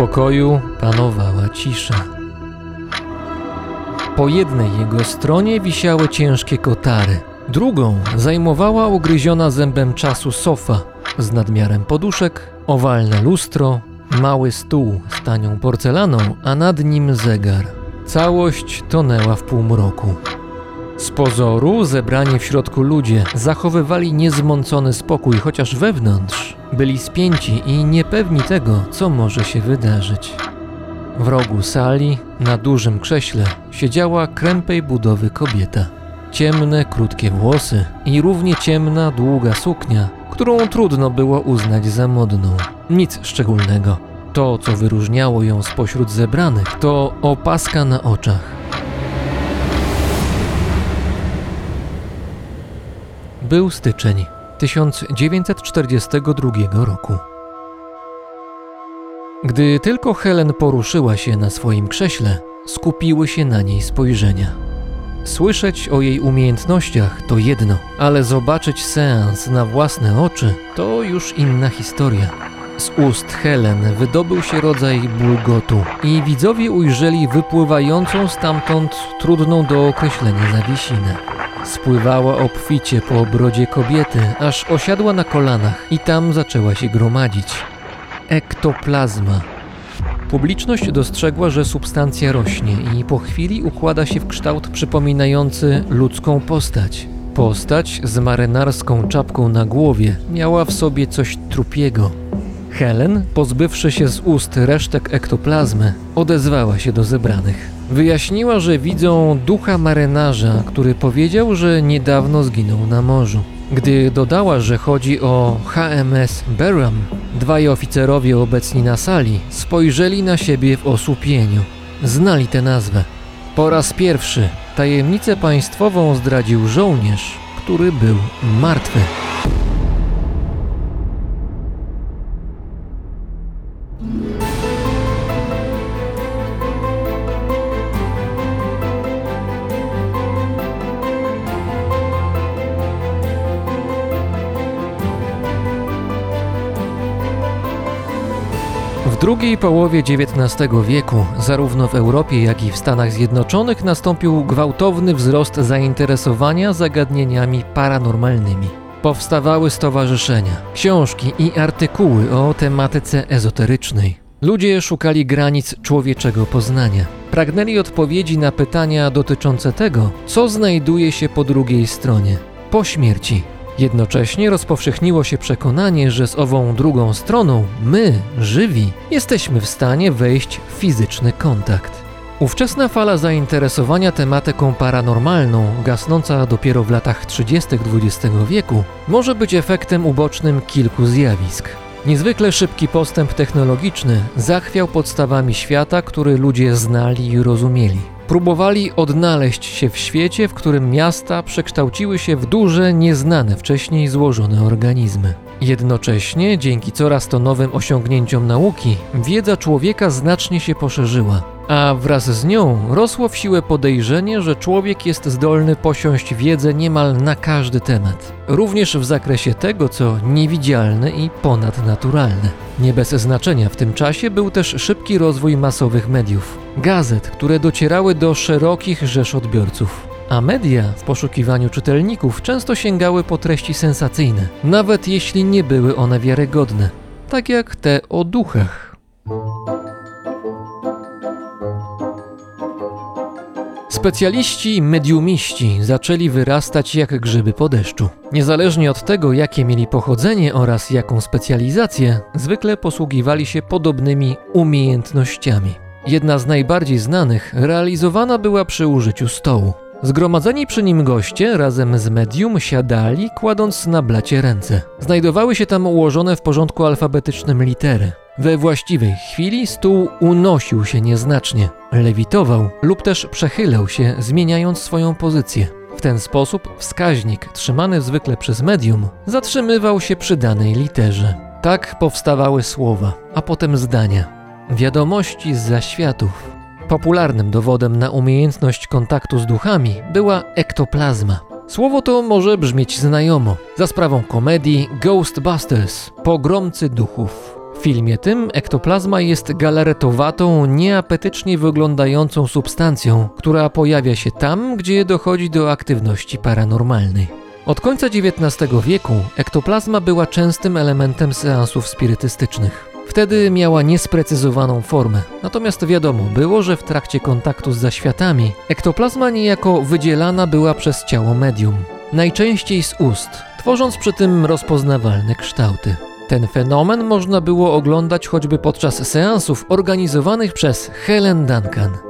Pokoju panowała cisza. Po jednej jego stronie wisiały ciężkie kotary, drugą zajmowała ugryziona zębem czasu sofa z nadmiarem poduszek, owalne lustro, mały stół z tanią porcelaną, a nad nim zegar. Całość tonęła w półmroku. Z pozoru zebrani w środku ludzie zachowywali niezmącony spokój, chociaż wewnątrz byli spięci i niepewni tego, co może się wydarzyć. W rogu sali, na dużym krześle, siedziała krępej budowy kobieta. Ciemne, krótkie włosy i równie ciemna, długa suknia, którą trudno było uznać za modną. Nic szczególnego. To, co wyróżniało ją spośród zebranych, to opaska na oczach. Był styczeń 1942 roku. Gdy tylko Helen poruszyła się na swoim krześle, skupiły się na niej spojrzenia. Słyszeć o jej umiejętnościach to jedno, ale zobaczyć seans na własne oczy to już inna historia. Z ust Helen wydobył się rodzaj bulgotu i widzowie ujrzeli wypływającą stamtąd trudną do określenia zawiesinę. Spływała obficie po obrodzie kobiety, aż osiadła na kolanach i tam zaczęła się gromadzić. Ektoplazma. Publiczność dostrzegła, że substancja rośnie i po chwili układa się w kształt przypominający ludzką postać. Postać z marynarską czapką na głowie miała w sobie coś trupiego. Helen, pozbywszy się z ust resztek ektoplazmy, odezwała się do zebranych. Wyjaśniła, że widzą ducha marynarza, który powiedział, że niedawno zginął na morzu. Gdy dodała, że chodzi o HMS Beram, dwaj oficerowie obecni na sali spojrzeli na siebie w osłupieniu. Znali tę nazwę. Po raz pierwszy tajemnicę państwową zdradził żołnierz, który był martwy. Drugiej połowie XIX wieku, zarówno w Europie, jak i w Stanach Zjednoczonych, nastąpił gwałtowny wzrost zainteresowania zagadnieniami paranormalnymi. Powstawały stowarzyszenia, książki i artykuły o tematyce ezoterycznej. Ludzie szukali granic człowieczego poznania. Pragnęli odpowiedzi na pytania dotyczące tego, co znajduje się po drugiej stronie, po śmierci. Jednocześnie rozpowszechniło się przekonanie, że z ową drugą stroną, my, żywi, jesteśmy w stanie wejść w fizyczny kontakt. Ówczesna fala zainteresowania tematyką paranormalną, gasnąca dopiero w latach 30. XX wieku, może być efektem ubocznym kilku zjawisk. Niezwykle szybki postęp technologiczny zachwiał podstawami świata, który ludzie znali i rozumieli. Próbowali odnaleźć się w świecie, w którym miasta przekształciły się w duże, nieznane wcześniej złożone organizmy. Jednocześnie, dzięki coraz to nowym osiągnięciom nauki, wiedza człowieka znacznie się poszerzyła, a wraz z nią rosło w siłę podejrzenie, że człowiek jest zdolny posiąść wiedzę niemal na każdy temat, również w zakresie tego, co niewidzialne i ponadnaturalne. Nie bez znaczenia w tym czasie był też szybki rozwój masowych mediów, gazet, które docierały do szerokich rzesz odbiorców. A media w poszukiwaniu czytelników często sięgały po treści sensacyjne, nawet jeśli nie były one wiarygodne, tak jak te o duchach. Specjaliści mediumiści zaczęli wyrastać jak grzyby po deszczu. Niezależnie od tego, jakie mieli pochodzenie oraz jaką specjalizację, zwykle posługiwali się podobnymi umiejętnościami. Jedna z najbardziej znanych realizowana była przy użyciu stołu. Zgromadzeni przy nim goście razem z medium siadali, kładąc na blacie ręce. Znajdowały się tam ułożone w porządku alfabetycznym litery. We właściwej chwili stół unosił się nieznacznie, lewitował lub też przechylał się, zmieniając swoją pozycję. W ten sposób wskaźnik, trzymany zwykle przez medium, zatrzymywał się przy danej literze. Tak powstawały słowa, a potem zdania. Wiadomości z zaświatów. Popularnym dowodem na umiejętność kontaktu z duchami była ektoplazma. Słowo to może brzmieć znajomo, za sprawą komedii Ghostbusters Pogromcy duchów. W filmie tym ektoplazma jest galaretowatą, nieapetycznie wyglądającą substancją, która pojawia się tam, gdzie dochodzi do aktywności paranormalnej. Od końca XIX wieku ektoplazma była częstym elementem seansów spirytystycznych. Wtedy miała niesprecyzowaną formę, natomiast wiadomo było, że w trakcie kontaktu z zaświatami ektoplazma niejako wydzielana była przez ciało medium, najczęściej z ust, tworząc przy tym rozpoznawalne kształty. Ten fenomen można było oglądać choćby podczas seansów organizowanych przez Helen Duncan.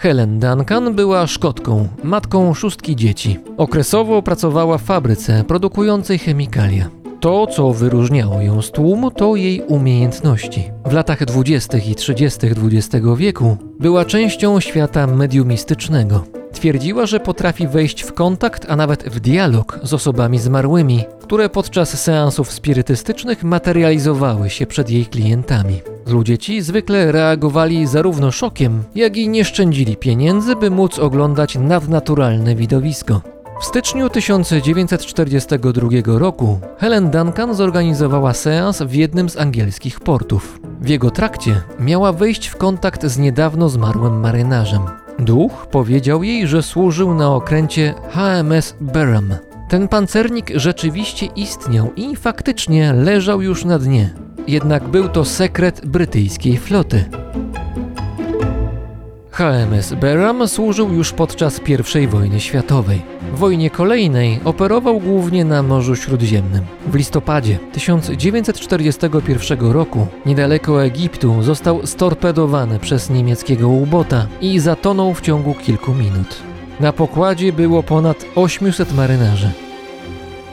Helen Duncan była Szkotką, matką szóstki dzieci. Okresowo pracowała w fabryce produkującej chemikalia. To, co wyróżniało ją z tłumu, to jej umiejętności. W latach 20. i 30. XX wieku była częścią świata mediumistycznego. Twierdziła, że potrafi wejść w kontakt, a nawet w dialog z osobami zmarłymi, które podczas seansów spirytystycznych materializowały się przed jej klientami. Ludzie ci zwykle reagowali zarówno szokiem, jak i nie szczędzili pieniędzy, by móc oglądać nadnaturalne widowisko. W styczniu 1942 roku Helen Duncan zorganizowała seans w jednym z angielskich portów. W jego trakcie miała wejść w kontakt z niedawno zmarłym marynarzem. Duch powiedział jej, że służył na okręcie HMS Berham. Ten pancernik rzeczywiście istniał i faktycznie leżał już na dnie. Jednak był to sekret brytyjskiej floty. HMS Berham służył już podczas I wojny światowej. W wojnie kolejnej operował głównie na Morzu Śródziemnym. W listopadzie 1941 roku niedaleko Egiptu został storpedowany przez niemieckiego ubota i zatonął w ciągu kilku minut. Na pokładzie było ponad 800 marynarzy.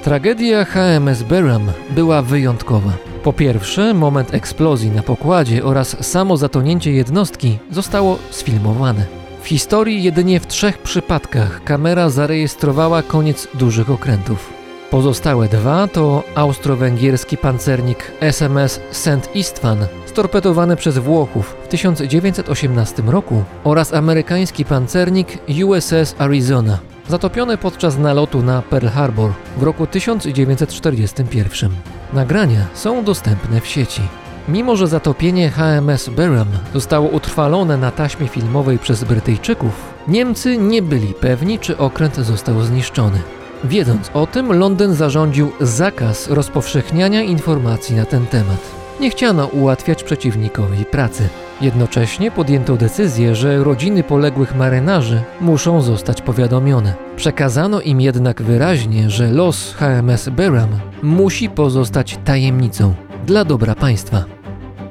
Tragedia HMS Berham była wyjątkowa. Po pierwsze, moment eksplozji na pokładzie oraz samo zatonięcie jednostki zostało sfilmowane. W historii jedynie w trzech przypadkach kamera zarejestrowała koniec dużych okrętów. Pozostałe dwa to austro-węgierski pancernik SMS St. Istvan, storpedowany przez Włochów w 1918 roku oraz amerykański pancernik USS Arizona, zatopiony podczas nalotu na Pearl Harbor w roku 1941. Nagrania są dostępne w sieci. Mimo, że zatopienie HMS Berham zostało utrwalone na taśmie filmowej przez Brytyjczyków, Niemcy nie byli pewni, czy okręt został zniszczony. Wiedząc o tym, Londyn zarządził zakaz rozpowszechniania informacji na ten temat. Nie chciano ułatwiać przeciwnikowi pracy. Jednocześnie podjęto decyzję, że rodziny poległych marynarzy muszą zostać powiadomione. Przekazano im jednak wyraźnie, że los HMS Berham musi pozostać tajemnicą dla dobra państwa.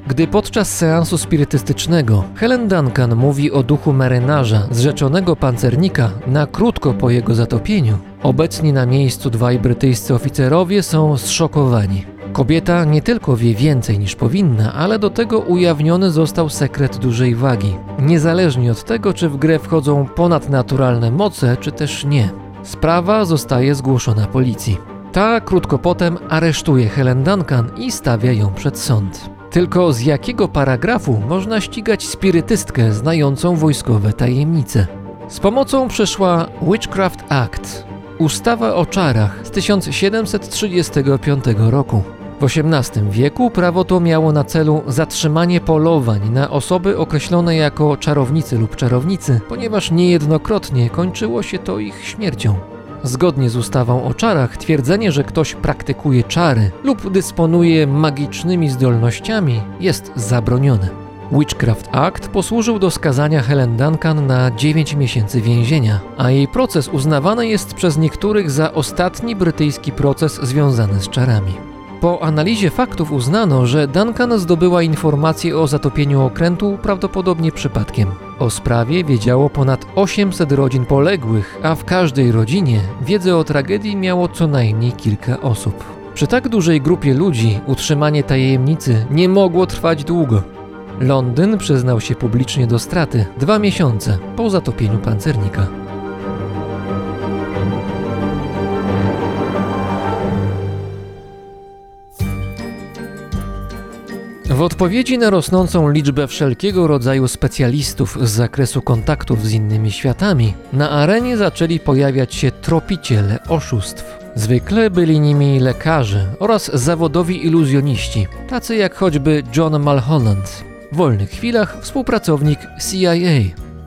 Gdy podczas seansu spirytystycznego Helen Duncan mówi o duchu marynarza zrzeczonego pancernika na krótko po jego zatopieniu, obecni na miejscu dwaj brytyjscy oficerowie są zszokowani. Kobieta nie tylko wie więcej niż powinna, ale do tego ujawniony został sekret dużej wagi. Niezależnie od tego, czy w grę wchodzą ponadnaturalne moce, czy też nie. Sprawa zostaje zgłoszona policji. Ta krótko potem aresztuje Helen Duncan i stawia ją przed sąd. Tylko z jakiego paragrafu można ścigać spirytystkę znającą wojskowe tajemnice? Z pomocą przyszła Witchcraft Act, ustawa o czarach z 1735 roku. W XVIII wieku prawo to miało na celu zatrzymanie polowań na osoby określone jako czarownicy lub czarownicy, ponieważ niejednokrotnie kończyło się to ich śmiercią. Zgodnie z ustawą o czarach, twierdzenie, że ktoś praktykuje czary lub dysponuje magicznymi zdolnościami jest zabronione. Witchcraft Act posłużył do skazania Helen Duncan na 9 miesięcy więzienia, a jej proces uznawany jest przez niektórych za ostatni brytyjski proces związany z czarami. Po analizie faktów uznano, że Duncan zdobyła informacje o zatopieniu okrętu prawdopodobnie przypadkiem. O sprawie wiedziało ponad 800 rodzin poległych, a w każdej rodzinie wiedzę o tragedii miało co najmniej kilka osób. Przy tak dużej grupie ludzi utrzymanie tajemnicy nie mogło trwać długo. Londyn przyznał się publicznie do straty dwa miesiące po zatopieniu pancernika. W odpowiedzi na rosnącą liczbę wszelkiego rodzaju specjalistów z zakresu kontaktów z innymi światami, na arenie zaczęli pojawiać się tropiciele oszustw. Zwykle byli nimi lekarze oraz zawodowi iluzjoniści, tacy jak choćby John Mulholland. W wolnych chwilach współpracownik CIA.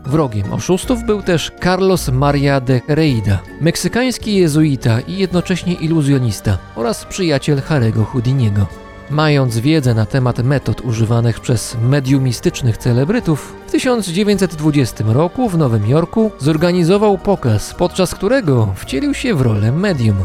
Wrogiem oszustów był też Carlos Maria de Reida, meksykański jezuita i jednocześnie iluzjonista oraz przyjaciel Harego Houdiniego. Mając wiedzę na temat metod używanych przez mediumistycznych celebrytów, w 1920 roku w Nowym Jorku zorganizował pokaz, podczas którego wcielił się w rolę medium.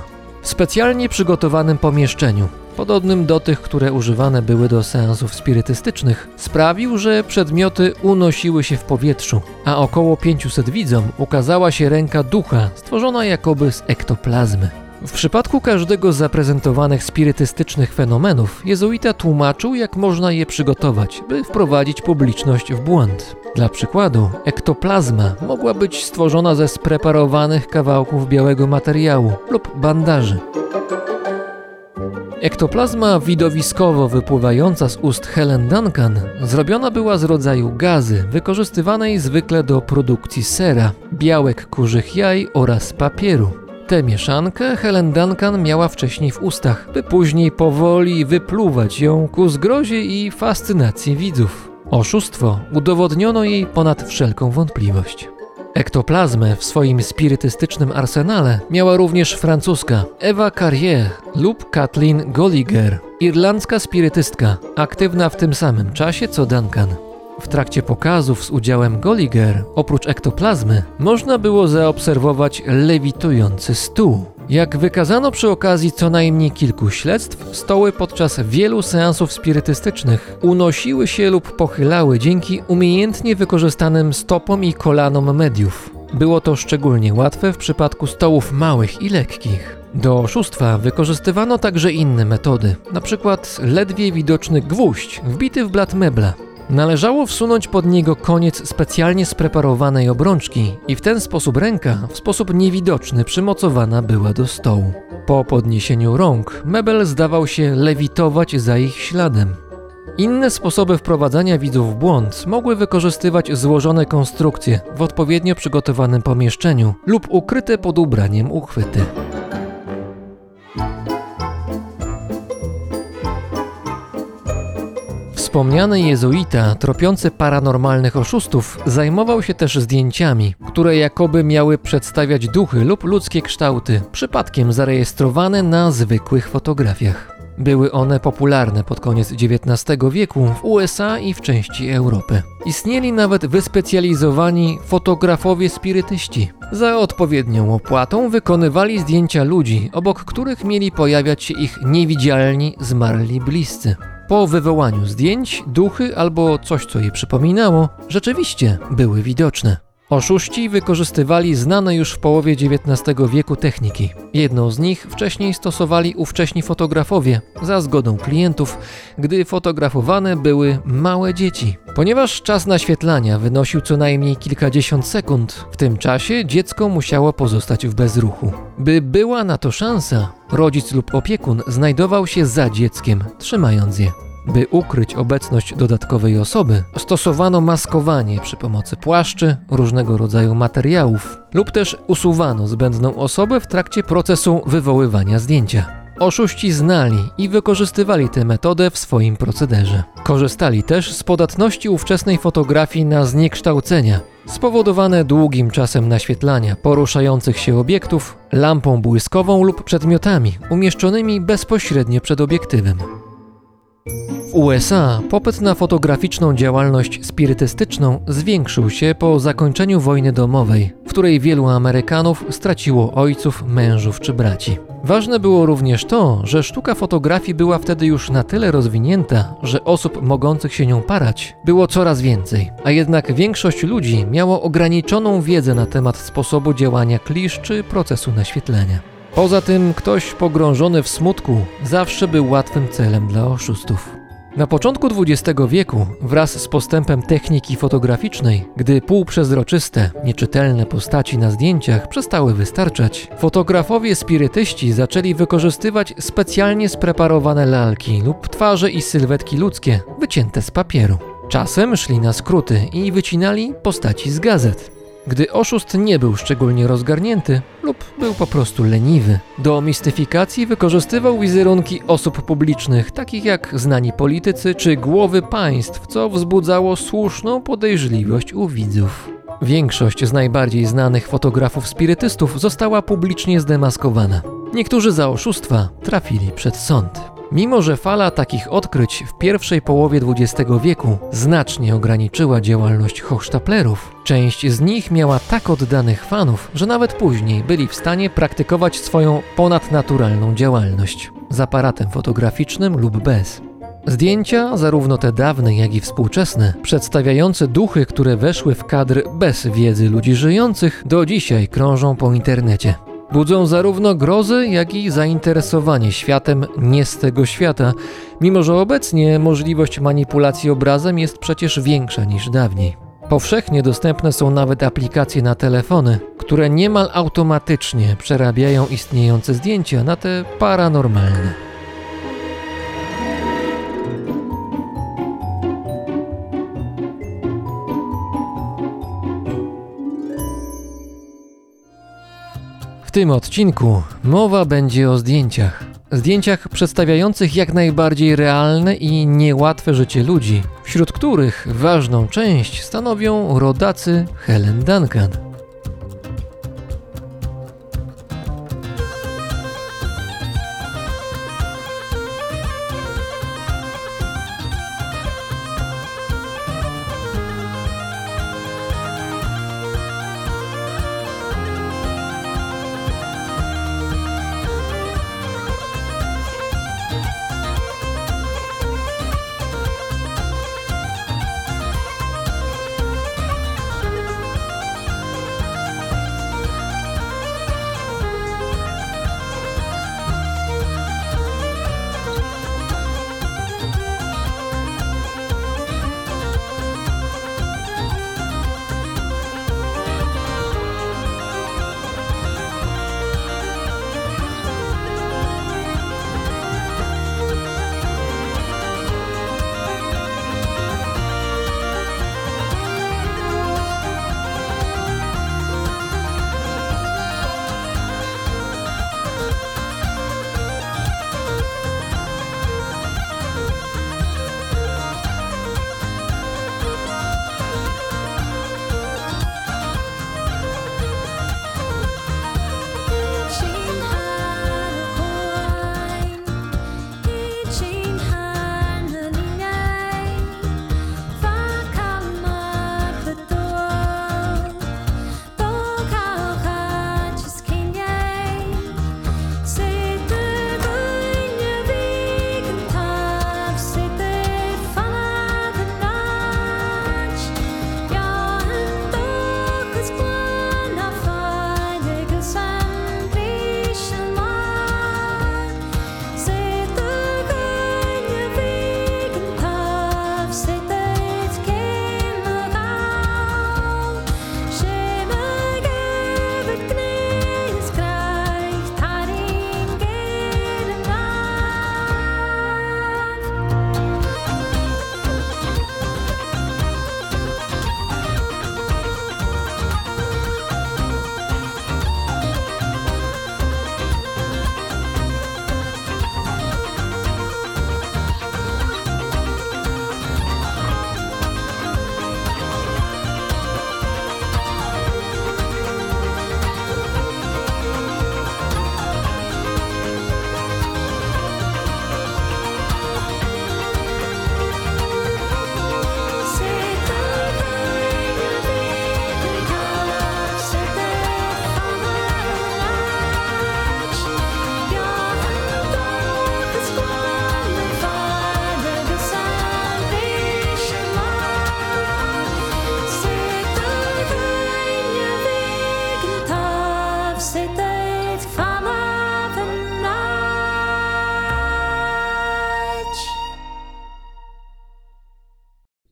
W specjalnie przygotowanym pomieszczeniu, podobnym do tych, które używane były do seansów spirytystycznych, sprawił, że przedmioty unosiły się w powietrzu, a około 500 widzom ukazała się ręka ducha stworzona jakoby z ektoplazmy. W przypadku każdego z zaprezentowanych spirytystycznych fenomenów, jezuita tłumaczył, jak można je przygotować, by wprowadzić publiczność w błąd. Dla przykładu, ektoplazma mogła być stworzona ze spreparowanych kawałków białego materiału lub bandaży. Ektoplazma widowiskowo wypływająca z ust Helen Duncan zrobiona była z rodzaju gazy wykorzystywanej zwykle do produkcji sera, białek kurzych jaj oraz papieru. Tę mieszankę Helen Duncan miała wcześniej w ustach, by później powoli wypluwać ją ku zgrozie i fascynacji widzów. Oszustwo udowodniono jej ponad wszelką wątpliwość. Ektoplazmę w swoim spirytystycznym arsenale miała również francuska Eva Carrier lub Kathleen Golliger, irlandzka spirytystka, aktywna w tym samym czasie co Duncan. W trakcie pokazów z udziałem Golliger, oprócz ektoplazmy, można było zaobserwować lewitujący stół. Jak wykazano przy okazji co najmniej kilku śledztw, stoły podczas wielu seansów spirytystycznych unosiły się lub pochylały dzięki umiejętnie wykorzystanym stopom i kolanom mediów. Było to szczególnie łatwe w przypadku stołów małych i lekkich. Do oszustwa wykorzystywano także inne metody, np. ledwie widoczny gwóźdź wbity w blat mebla. Należało wsunąć pod niego koniec specjalnie spreparowanej obrączki i w ten sposób ręka w sposób niewidoczny przymocowana była do stołu. Po podniesieniu rąk mebel zdawał się lewitować za ich śladem. Inne sposoby wprowadzania widzów w błąd mogły wykorzystywać złożone konstrukcje w odpowiednio przygotowanym pomieszczeniu lub ukryte pod ubraniem uchwyty. Wspomniany jezuita, tropiący paranormalnych oszustów, zajmował się też zdjęciami, które jakoby miały przedstawiać duchy lub ludzkie kształty, przypadkiem zarejestrowane na zwykłych fotografiach. Były one popularne pod koniec XIX wieku w USA i w części Europy. Istnieli nawet wyspecjalizowani fotografowie spirytyści. Za odpowiednią opłatą wykonywali zdjęcia ludzi, obok których mieli pojawiać się ich niewidzialni, zmarli bliscy. Po wywołaniu zdjęć, duchy albo coś, co je przypominało, rzeczywiście były widoczne. Oszuści wykorzystywali znane już w połowie XIX wieku techniki. Jedną z nich wcześniej stosowali ówcześni fotografowie za zgodą klientów, gdy fotografowane były małe dzieci. Ponieważ czas naświetlania wynosił co najmniej kilkadziesiąt sekund, w tym czasie dziecko musiało pozostać w bezruchu. By była na to szansa, rodzic lub opiekun znajdował się za dzieckiem, trzymając je. By ukryć obecność dodatkowej osoby, stosowano maskowanie przy pomocy płaszczy, różnego rodzaju materiałów, lub też usuwano zbędną osobę w trakcie procesu wywoływania zdjęcia. Oszuści znali i wykorzystywali tę metodę w swoim procederze. Korzystali też z podatności ówczesnej fotografii na zniekształcenia, spowodowane długim czasem naświetlania poruszających się obiektów, lampą błyskową lub przedmiotami umieszczonymi bezpośrednio przed obiektywem. W USA popyt na fotograficzną działalność spirytystyczną zwiększył się po zakończeniu wojny domowej, w której wielu Amerykanów straciło ojców, mężów czy braci. Ważne było również to, że sztuka fotografii była wtedy już na tyle rozwinięta, że osób mogących się nią parać było coraz więcej, a jednak większość ludzi miało ograniczoną wiedzę na temat sposobu działania klisz czy procesu naświetlenia. Poza tym ktoś pogrążony w smutku zawsze był łatwym celem dla oszustów. Na początku XX wieku, wraz z postępem techniki fotograficznej, gdy półprzezroczyste, nieczytelne postaci na zdjęciach przestały wystarczać, fotografowie spirytyści zaczęli wykorzystywać specjalnie spreparowane lalki lub twarze i sylwetki ludzkie wycięte z papieru. Czasem szli na skróty i wycinali postaci z gazet. Gdy oszust nie był szczególnie rozgarnięty lub był po prostu leniwy, do mistyfikacji wykorzystywał wizerunki osób publicznych, takich jak znani politycy czy głowy państw, co wzbudzało słuszną podejrzliwość u widzów. Większość z najbardziej znanych fotografów spirytystów została publicznie zdemaskowana. Niektórzy za oszustwa trafili przed sąd. Mimo, że fala takich odkryć w pierwszej połowie XX wieku znacznie ograniczyła działalność hochsztaplerów, część z nich miała tak oddanych fanów, że nawet później byli w stanie praktykować swoją ponadnaturalną działalność z aparatem fotograficznym lub bez. Zdjęcia, zarówno te dawne, jak i współczesne, przedstawiające duchy, które weszły w kadr bez wiedzy ludzi żyjących, do dzisiaj krążą po internecie. Budzą zarówno grozę, jak i zainteresowanie światem nie z tego świata, mimo że obecnie możliwość manipulacji obrazem jest przecież większa niż dawniej. Powszechnie dostępne są nawet aplikacje na telefony, które niemal automatycznie przerabiają istniejące zdjęcia na te paranormalne. Tym odcinku mowa będzie o zdjęciach. Zdjęciach przedstawiających jak najbardziej realne i niełatwe życie ludzi, wśród których ważną część stanowią rodacy Helen Duncan.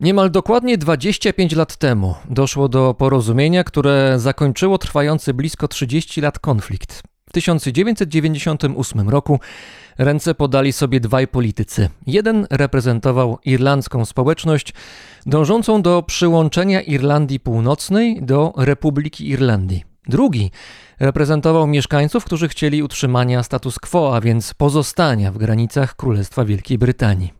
Niemal dokładnie 25 lat temu doszło do porozumienia, które zakończyło trwający blisko 30 lat konflikt. W 1998 roku ręce podali sobie dwaj politycy. Jeden reprezentował irlandzką społeczność dążącą do przyłączenia Irlandii Północnej do Republiki Irlandii. Drugi reprezentował mieszkańców, którzy chcieli utrzymania status quo, a więc pozostania w granicach Królestwa Wielkiej Brytanii.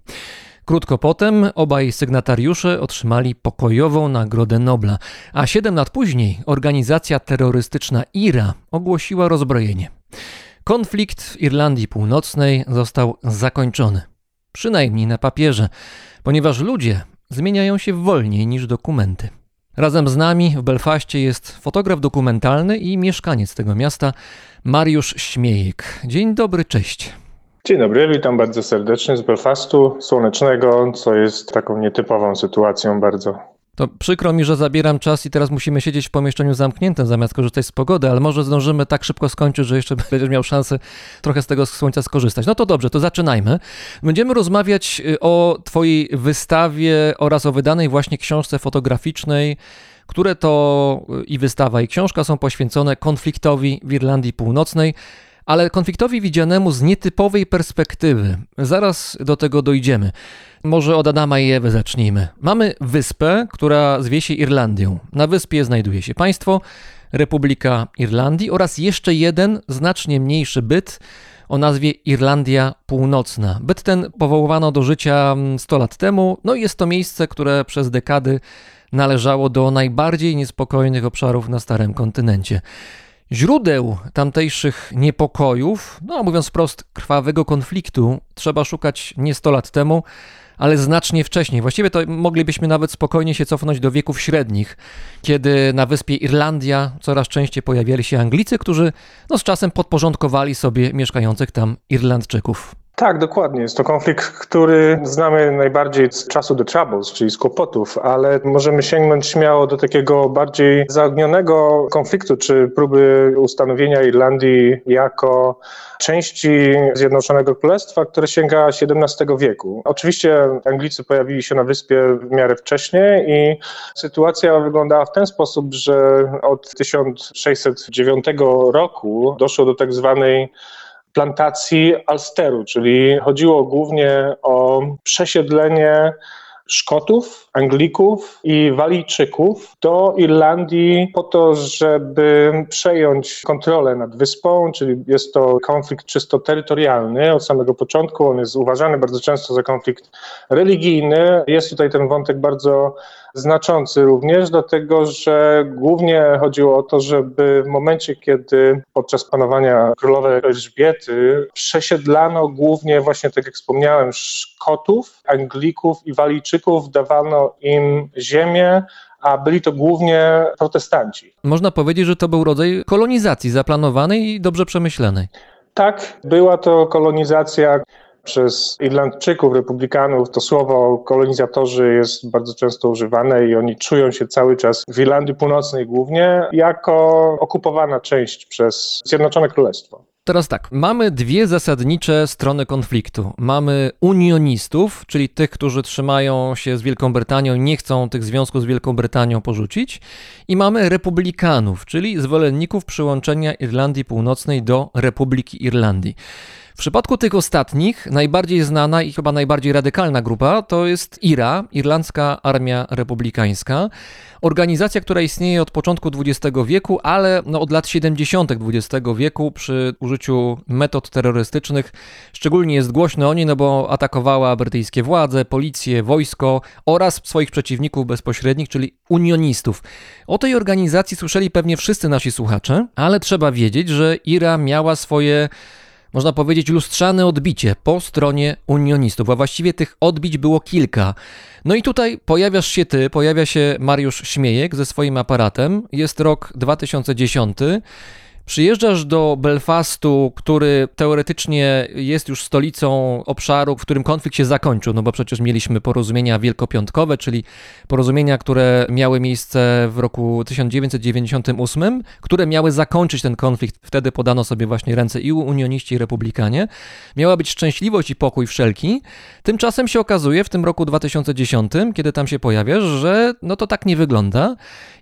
Krótko potem obaj sygnatariusze otrzymali pokojową Nagrodę Nobla, a siedem lat później organizacja terrorystyczna IRA ogłosiła rozbrojenie. Konflikt w Irlandii Północnej został zakończony. Przynajmniej na papierze, ponieważ ludzie zmieniają się wolniej niż dokumenty. Razem z nami w Belfaście jest fotograf dokumentalny i mieszkaniec tego miasta, Mariusz Śmiejek. Dzień dobry, cześć. Dzień dobry, witam bardzo serdecznie z Belfastu, słonecznego, co jest taką nietypową sytuacją bardzo. To przykro mi, że zabieram czas i teraz musimy siedzieć w pomieszczeniu zamkniętym zamiast korzystać z pogody, ale może zdążymy tak szybko skończyć, że jeszcze będziesz miał szansę trochę z tego słońca skorzystać. No to dobrze, to zaczynajmy. Będziemy rozmawiać y, o Twojej wystawie oraz o wydanej właśnie książce fotograficznej, które to y, i wystawa, i książka są poświęcone konfliktowi w Irlandii Północnej ale konfliktowi widzianemu z nietypowej perspektywy. Zaraz do tego dojdziemy. Może od Adama i Ewy zacznijmy. Mamy wyspę, która zwie się Irlandią. Na wyspie znajduje się państwo, Republika Irlandii oraz jeszcze jeden, znacznie mniejszy byt o nazwie Irlandia Północna. Byt ten powołano do życia 100 lat temu, no i jest to miejsce, które przez dekady należało do najbardziej niespokojnych obszarów na Starym Kontynencie. Źródeł tamtejszych niepokojów, no mówiąc wprost, krwawego konfliktu, trzeba szukać nie 100 lat temu, ale znacznie wcześniej. Właściwie to moglibyśmy nawet spokojnie się cofnąć do wieków średnich, kiedy na wyspie Irlandia coraz częściej pojawiali się Anglicy, którzy no, z czasem podporządkowali sobie mieszkających tam Irlandczyków. Tak, dokładnie. Jest to konflikt, który znamy najbardziej z czasu The Troubles, czyli z kłopotów, ale możemy sięgnąć śmiało do takiego bardziej zaognionego konfliktu, czy próby ustanowienia Irlandii jako części Zjednoczonego Królestwa, które sięga XVII wieku. Oczywiście Anglicy pojawili się na wyspie w miarę wcześniej i sytuacja wyglądała w ten sposób, że od 1609 roku doszło do tak zwanej plantacji Alsteru, czyli chodziło głównie o przesiedlenie Szkotów, Anglików i Walijczyków do Irlandii po to, żeby przejąć kontrolę nad wyspą, czyli jest to konflikt czysto terytorialny od samego początku. On jest uważany bardzo często za konflikt religijny. Jest tutaj ten wątek bardzo znaczący również, dlatego że głównie chodziło o to, żeby w momencie, kiedy podczas panowania królowej Elżbiety przesiedlano głównie właśnie, tak jak wspomniałem, Szkotów, Anglików i Walijczyków, dawano im ziemię, a byli to głównie protestanci. Można powiedzieć, że to był rodzaj kolonizacji zaplanowanej i dobrze przemyślanej. Tak, była to kolonizacja przez Irlandczyków, republikanów to słowo kolonizatorzy jest bardzo często używane i oni czują się cały czas w Irlandii Północnej głównie jako okupowana część przez Zjednoczone Królestwo. Teraz tak, mamy dwie zasadnicze strony konfliktu. Mamy unionistów, czyli tych, którzy trzymają się z Wielką Brytanią i nie chcą tych związków z Wielką Brytanią porzucić, i mamy republikanów, czyli zwolenników przyłączenia Irlandii Północnej do Republiki Irlandii. W przypadku tych ostatnich najbardziej znana i chyba najbardziej radykalna grupa to jest IRA, Irlandzka Armia Republikańska. Organizacja, która istnieje od początku XX wieku, ale no od lat 70. XX wieku przy użyciu metod terrorystycznych szczególnie jest głośno o niej, no bo atakowała brytyjskie władze, policję, wojsko oraz swoich przeciwników bezpośrednich, czyli unionistów. O tej organizacji słyszeli pewnie wszyscy nasi słuchacze, ale trzeba wiedzieć, że IRA miała swoje można powiedzieć, lustrzane odbicie po stronie unionistów, a właściwie tych odbić było kilka. No i tutaj pojawiasz się ty, pojawia się Mariusz Śmiejek ze swoim aparatem. Jest rok 2010. Przyjeżdżasz do Belfastu, który teoretycznie jest już stolicą obszaru, w którym konflikt się zakończył, no bo przecież mieliśmy porozumienia wielkopiątkowe, czyli porozumienia, które miały miejsce w roku 1998, które miały zakończyć ten konflikt. Wtedy podano sobie właśnie ręce i unioniści, i republikanie. Miała być szczęśliwość i pokój wszelki. Tymczasem się okazuje w tym roku 2010, kiedy tam się pojawiasz, że no to tak nie wygląda.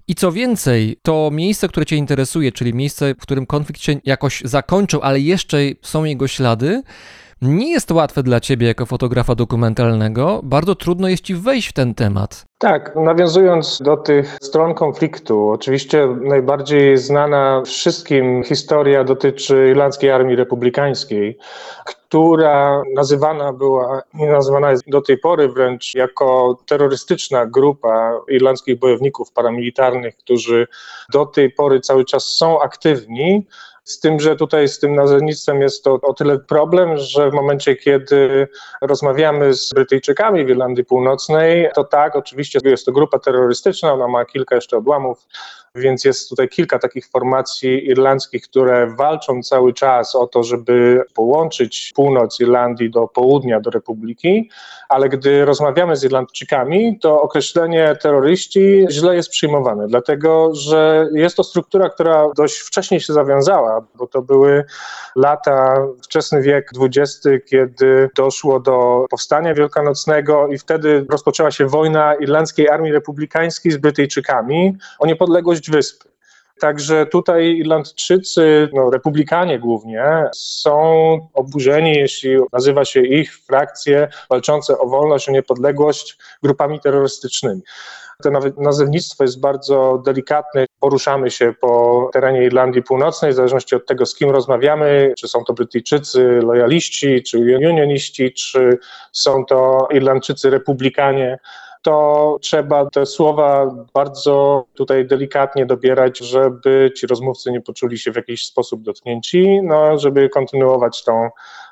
I co więcej, to miejsce, które Cię interesuje, czyli miejsce, w którym konflikt się jakoś zakończył, ale jeszcze są jego ślady, nie jest łatwe dla Ciebie jako fotografa dokumentalnego. Bardzo trudno jest Ci wejść w ten temat. Tak, nawiązując do tych stron konfliktu, oczywiście najbardziej znana wszystkim historia dotyczy Irlandzkiej Armii Republikańskiej, która nazywana była i nazywana jest do tej pory wręcz jako terrorystyczna grupa irlandzkich bojowników paramilitarnych, którzy do tej pory cały czas są aktywni. Z tym, że tutaj z tym nazewnictwem jest to o tyle problem, że w momencie, kiedy rozmawiamy z Brytyjczykami w Irlandii Północnej, to tak, oczywiście jest to grupa terrorystyczna, ona ma kilka jeszcze odłamów, więc jest tutaj kilka takich formacji irlandzkich, które walczą cały czas o to, żeby połączyć północ Irlandii do południa, do Republiki, ale gdy rozmawiamy z Irlandczykami, to określenie terroryści źle jest przyjmowane, dlatego że jest to struktura, która dość wcześnie się zawiązała, bo to były lata, wczesny wiek XX, kiedy doszło do powstania wielkanocnego i wtedy rozpoczęła się wojna Irlandzkiej Armii Republikańskiej z Brytyjczykami o niepodległość wyspy. Także tutaj Irlandczycy, no, republikanie głównie, są oburzeni, jeśli nazywa się ich frakcje walczące o wolność, o niepodległość grupami terrorystycznymi. To nawet nazewnictwo jest bardzo delikatne. Poruszamy się po terenie Irlandii Północnej, w zależności od tego, z kim rozmawiamy, czy są to Brytyjczycy lojaliści, czy unioniści, czy są to Irlandczycy republikanie to trzeba te słowa bardzo tutaj delikatnie dobierać, żeby ci rozmówcy nie poczuli się w jakiś sposób dotknięci, no, żeby kontynuować tą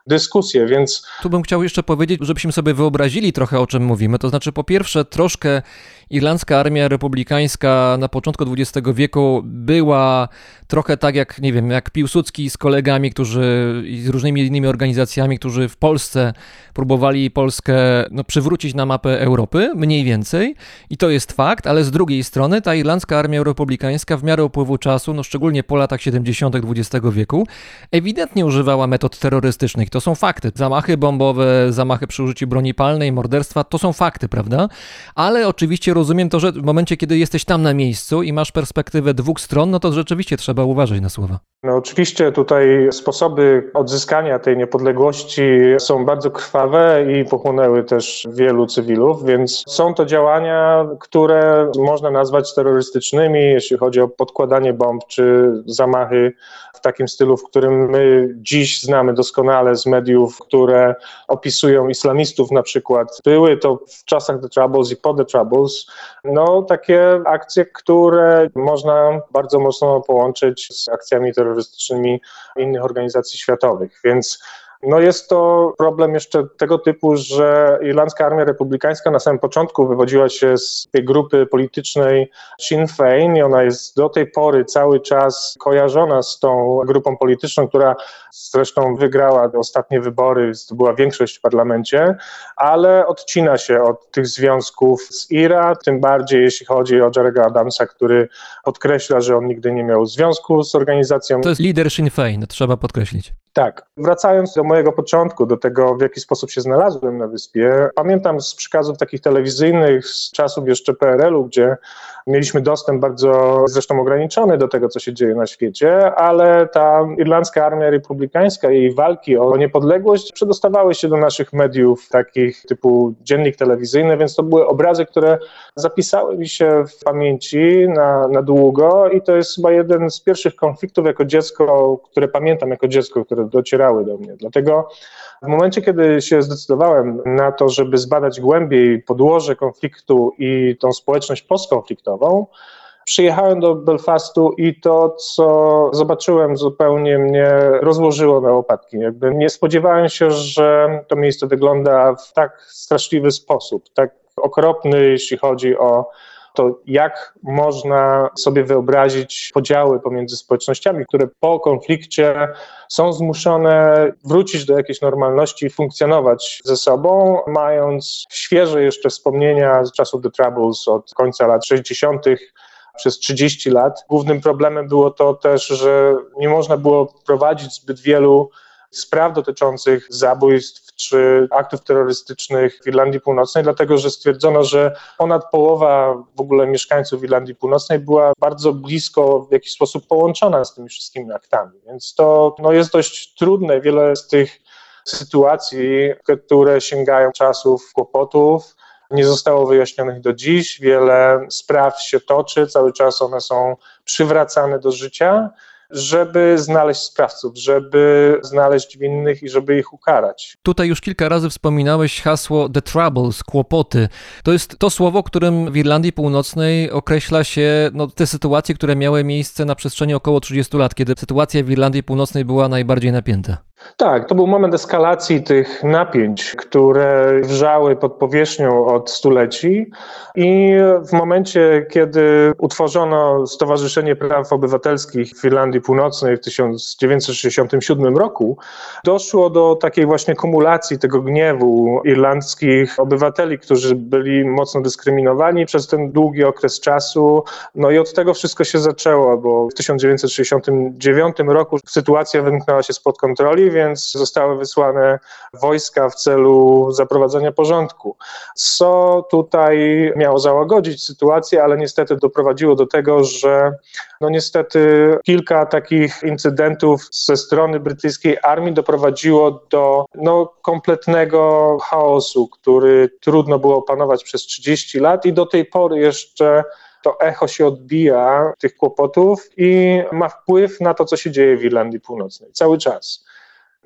dyskusję, więc... Tu bym chciał jeszcze powiedzieć, żebyśmy sobie wyobrazili trochę o czym mówimy, to znaczy po pierwsze troszkę irlandzka armia republikańska na początku XX wieku była trochę tak jak, nie wiem, jak Piłsudski z kolegami, którzy i z różnymi innymi organizacjami, którzy w Polsce próbowali Polskę no, przywrócić na mapę Europy, mniej więcej. I to jest fakt, ale z drugiej strony ta irlandzka armia republikańska w miarę upływu czasu, no szczególnie po latach 70. XX wieku, ewidentnie używała metod terrorystycznych. To są fakty. Zamachy bombowe, zamachy przy użyciu broni palnej, morderstwa, to są fakty, prawda? Ale oczywiście rozumiem to, że w momencie, kiedy jesteś tam na miejscu i masz perspektywę dwóch stron, no to rzeczywiście trzeba uważać na słowa. No oczywiście tutaj sposoby odzyskania tej niepodległości są bardzo krwawe i pochłonęły też wielu cywilów, więc są to działania, które można nazwać terrorystycznymi, jeśli chodzi o podkładanie bomb czy zamachy w takim stylu, w którym my dziś znamy doskonale z mediów, które opisują islamistów na przykład. Były to w czasach The Troubles i po The Troubles, no takie akcje, które można bardzo mocno połączyć z akcjami terrorystycznymi innych organizacji światowych, więc no jest to problem jeszcze tego typu, że Irlandzka Armia Republikańska na samym początku wywodziła się z tej grupy politycznej Sinn Féin i ona jest do tej pory cały czas kojarzona z tą grupą polityczną, która zresztą wygrała ostatnie wybory, zdobyła większość w parlamencie, ale odcina się od tych związków z IRA, tym bardziej jeśli chodzi o Jerego Adamsa, który podkreśla, że on nigdy nie miał związku z organizacją. To jest lider Sinn Féin, trzeba podkreślić. Tak. Wracając do mojego początku, do tego, w jaki sposób się znalazłem na wyspie, pamiętam z przekazów takich telewizyjnych z czasów jeszcze PRL-u, gdzie mieliśmy dostęp bardzo zresztą ograniczony do tego, co się dzieje na świecie, ale ta irlandzka armia republikańska i jej walki o niepodległość przedostawały się do naszych mediów takich typu dziennik telewizyjny, więc to były obrazy, które zapisały mi się w pamięci na, na długo i to jest chyba jeden z pierwszych konfliktów jako dziecko, które pamiętam jako dziecko, które docierały do mnie. Dlatego w momencie, kiedy się zdecydowałem na to, żeby zbadać głębiej podłoże konfliktu i tą społeczność postkonfliktową, przyjechałem do Belfastu i to, co zobaczyłem, zupełnie mnie rozłożyło na łopatki. Jakby nie spodziewałem się, że to miejsce wygląda w tak straszliwy sposób, tak okropny, jeśli chodzi o to jak można sobie wyobrazić podziały pomiędzy społecznościami, które po konflikcie są zmuszone wrócić do jakiejś normalności i funkcjonować ze sobą, mając świeże jeszcze wspomnienia z czasów The Troubles od końca lat 60 przez 30 lat. Głównym problemem było to też, że nie można było prowadzić zbyt wielu spraw dotyczących zabójstw czy aktów terrorystycznych w Irlandii Północnej, dlatego że stwierdzono, że ponad połowa w ogóle mieszkańców Irlandii Północnej była bardzo blisko w jakiś sposób połączona z tymi wszystkimi aktami. Więc to no, jest dość trudne. Wiele z tych sytuacji, które sięgają czasów kłopotów, nie zostało wyjaśnionych do dziś. Wiele spraw się toczy, cały czas one są przywracane do życia żeby znaleźć sprawców, żeby znaleźć winnych i żeby ich ukarać. Tutaj już kilka razy wspominałeś hasło The Troubles, kłopoty. To jest to słowo, którym w Irlandii Północnej określa się no, te sytuacje, które miały miejsce na przestrzeni około 30 lat, kiedy sytuacja w Irlandii Północnej była najbardziej napięta. Tak, to był moment eskalacji tych napięć, które wrzały pod powierzchnią od stuleci i w momencie, kiedy utworzono Stowarzyszenie Praw Obywatelskich w Irlandii Północnej w 1967 roku, doszło do takiej właśnie kumulacji tego gniewu irlandzkich obywateli, którzy byli mocno dyskryminowani przez ten długi okres czasu. No i od tego wszystko się zaczęło, bo w 1969 roku sytuacja wymknęła się spod kontroli, więc zostały wysłane wojska w celu zaprowadzenia porządku. Co tutaj miało załagodzić sytuację, ale niestety doprowadziło do tego, że no niestety kilka takich incydentów ze strony brytyjskiej armii doprowadziło do no, kompletnego chaosu, który trudno było opanować przez 30 lat i do tej pory jeszcze to echo się odbija tych kłopotów i ma wpływ na to, co się dzieje w Irlandii Północnej cały czas.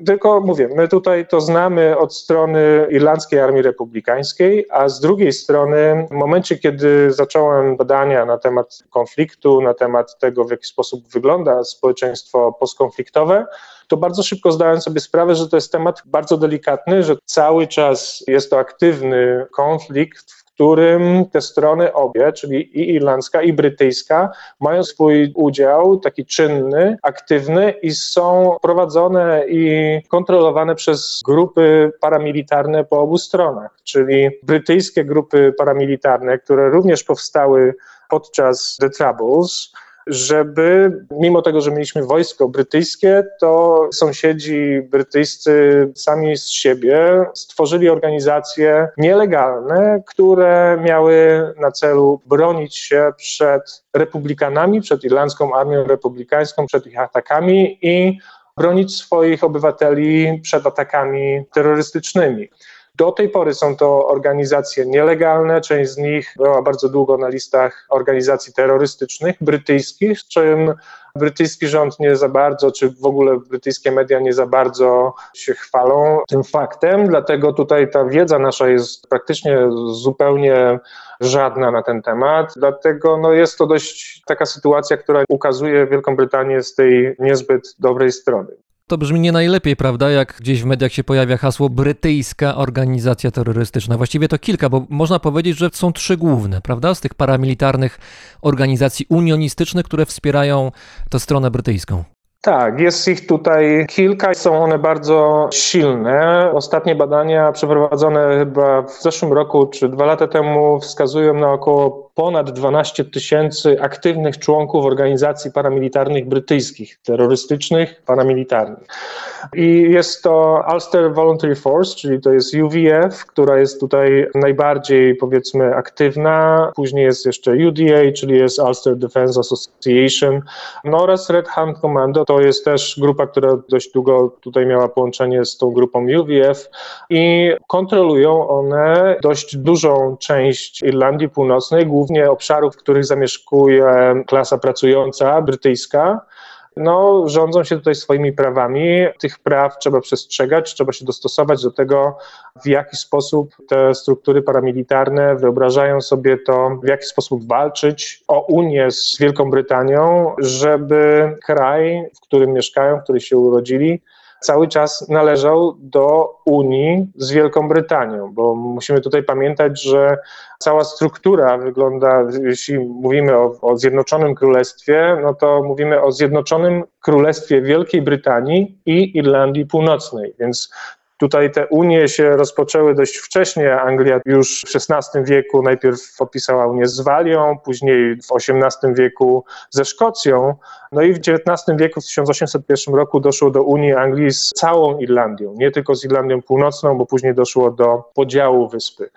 Tylko mówię, my tutaj to znamy od strony Irlandzkiej Armii Republikańskiej, a z drugiej strony, w momencie, kiedy zacząłem badania na temat konfliktu, na temat tego, w jaki sposób wygląda społeczeństwo postkonfliktowe, to bardzo szybko zdałem sobie sprawę, że to jest temat bardzo delikatny, że cały czas jest to aktywny konflikt, którym te strony obie, czyli i irlandzka, i brytyjska, mają swój udział taki czynny, aktywny i są prowadzone i kontrolowane przez grupy paramilitarne po obu stronach, czyli brytyjskie grupy paramilitarne, które również powstały podczas The Troubles, żeby mimo tego, że mieliśmy wojsko brytyjskie, to sąsiedzi brytyjscy sami z siebie stworzyli organizacje nielegalne, które miały na celu bronić się przed republikanami, przed irlandzką armią republikańską, przed ich atakami i bronić swoich obywateli przed atakami terrorystycznymi. Do tej pory są to organizacje nielegalne, część z nich była bardzo długo na listach organizacji terrorystycznych brytyjskich, czym brytyjski rząd nie za bardzo, czy w ogóle brytyjskie media nie za bardzo się chwalą tym faktem, dlatego tutaj ta wiedza nasza jest praktycznie zupełnie żadna na ten temat, dlatego no jest to dość taka sytuacja, która ukazuje Wielką Brytanię z tej niezbyt dobrej strony. To brzmi nie najlepiej, prawda? Jak gdzieś w mediach się pojawia hasło brytyjska organizacja terrorystyczna. Właściwie to kilka, bo można powiedzieć, że są trzy główne, prawda? Z tych paramilitarnych organizacji unionistycznych, które wspierają tę stronę brytyjską. Tak, jest ich tutaj kilka, są one bardzo silne. Ostatnie badania przeprowadzone chyba w zeszłym roku czy dwa lata temu wskazują na około ponad 12 tysięcy aktywnych członków organizacji paramilitarnych brytyjskich, terrorystycznych, paramilitarnych. I jest to Ulster Voluntary Force, czyli to jest UVF, która jest tutaj najbardziej powiedzmy aktywna. Później jest jeszcze UDA, czyli jest Ulster Defense Association, no oraz Red Hand Commando. To jest też grupa, która dość długo tutaj miała połączenie z tą grupą UVF i kontrolują one dość dużą część Irlandii Północnej, głównie obszarów, w których zamieszkuje klasa pracująca brytyjska no, rządzą się tutaj swoimi prawami. Tych praw trzeba przestrzegać, trzeba się dostosować do tego, w jaki sposób te struktury paramilitarne wyobrażają sobie to, w jaki sposób walczyć o Unię z Wielką Brytanią, żeby kraj, w którym mieszkają, w którym się urodzili, cały czas należał do Unii z Wielką Brytanią, bo musimy tutaj pamiętać, że cała struktura wygląda, jeśli mówimy o, o Zjednoczonym Królestwie, no to mówimy o Zjednoczonym Królestwie Wielkiej Brytanii i Irlandii Północnej, więc Tutaj te unie się rozpoczęły dość wcześnie. Anglia już w XVI wieku najpierw podpisała unię z Walią, później w XVIII wieku ze Szkocją. No i w XIX wieku, w 1801 roku doszło do Unii Anglii z całą Irlandią, nie tylko z Irlandią Północną, bo później doszło do podziału wyspy.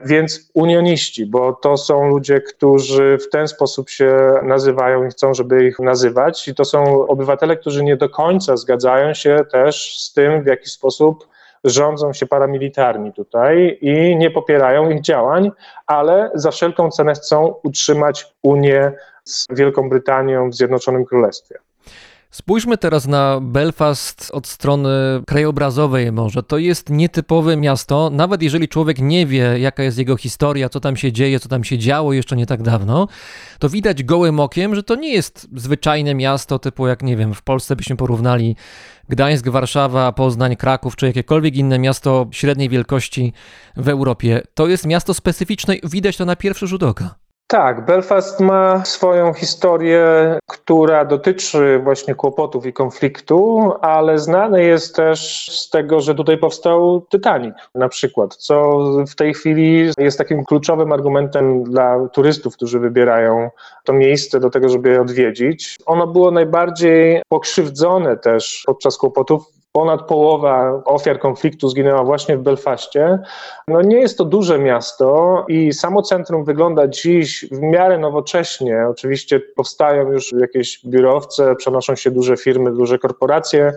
Więc unioniści, bo to są ludzie, którzy w ten sposób się nazywają i chcą, żeby ich nazywać, i to są obywatele, którzy nie do końca zgadzają się też z tym, w jaki sposób rządzą się paramilitarni tutaj i nie popierają ich działań, ale za wszelką cenę chcą utrzymać Unię z Wielką Brytanią w Zjednoczonym Królestwie. Spójrzmy teraz na Belfast od strony krajobrazowej może. To jest nietypowe miasto, nawet jeżeli człowiek nie wie, jaka jest jego historia, co tam się dzieje, co tam się działo jeszcze nie tak dawno, to widać gołym okiem, że to nie jest zwyczajne miasto typu jak, nie wiem, w Polsce byśmy porównali Gdańsk, Warszawa, Poznań, Kraków czy jakiekolwiek inne miasto średniej wielkości w Europie. To jest miasto specyficzne widać to na pierwszy rzut oka. Tak, Belfast ma swoją historię, która dotyczy właśnie kłopotów i konfliktu, ale znany jest też z tego, że tutaj powstał Titanic na przykład, co w tej chwili jest takim kluczowym argumentem dla turystów, którzy wybierają to miejsce do tego, żeby je odwiedzić. Ono było najbardziej pokrzywdzone też podczas kłopotów Ponad połowa ofiar konfliktu zginęła właśnie w Belfaście. No nie jest to duże miasto i samo centrum wygląda dziś w miarę nowocześnie. Oczywiście powstają już jakieś biurowce, przenoszą się duże firmy, duże korporacje,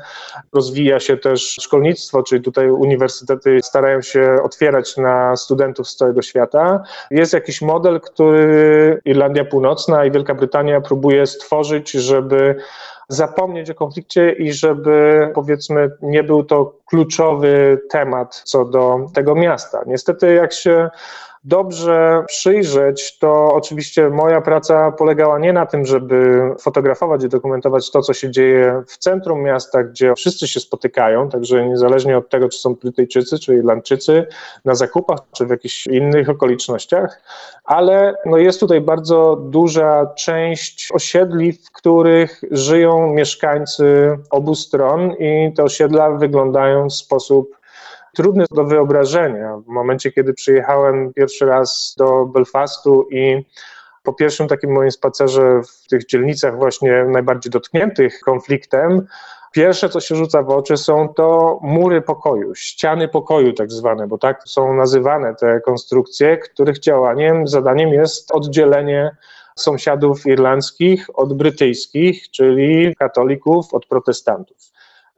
rozwija się też szkolnictwo, czyli tutaj uniwersytety starają się otwierać na studentów z całego świata. Jest jakiś model, który Irlandia Północna i Wielka Brytania próbuje stworzyć, żeby zapomnieć o konflikcie i żeby powiedzmy nie był to kluczowy temat co do tego miasta. Niestety jak się dobrze przyjrzeć, to oczywiście moja praca polegała nie na tym, żeby fotografować i dokumentować to, co się dzieje w centrum miasta, gdzie wszyscy się spotykają, także niezależnie od tego, czy są Brytyjczycy, czy Irlandczycy, na zakupach, czy w jakichś innych okolicznościach, ale no jest tutaj bardzo duża część osiedli, w których żyją mieszkańcy obu stron i te osiedla wyglądają w sposób trudny do wyobrażenia. W momencie, kiedy przyjechałem pierwszy raz do Belfastu i po pierwszym takim moim spacerze w tych dzielnicach właśnie najbardziej dotkniętych konfliktem, Pierwsze, co się rzuca w oczy, są to mury pokoju, ściany pokoju, tak zwane, bo tak są nazywane te konstrukcje, których działaniem, zadaniem jest oddzielenie sąsiadów irlandzkich od brytyjskich, czyli katolików od protestantów.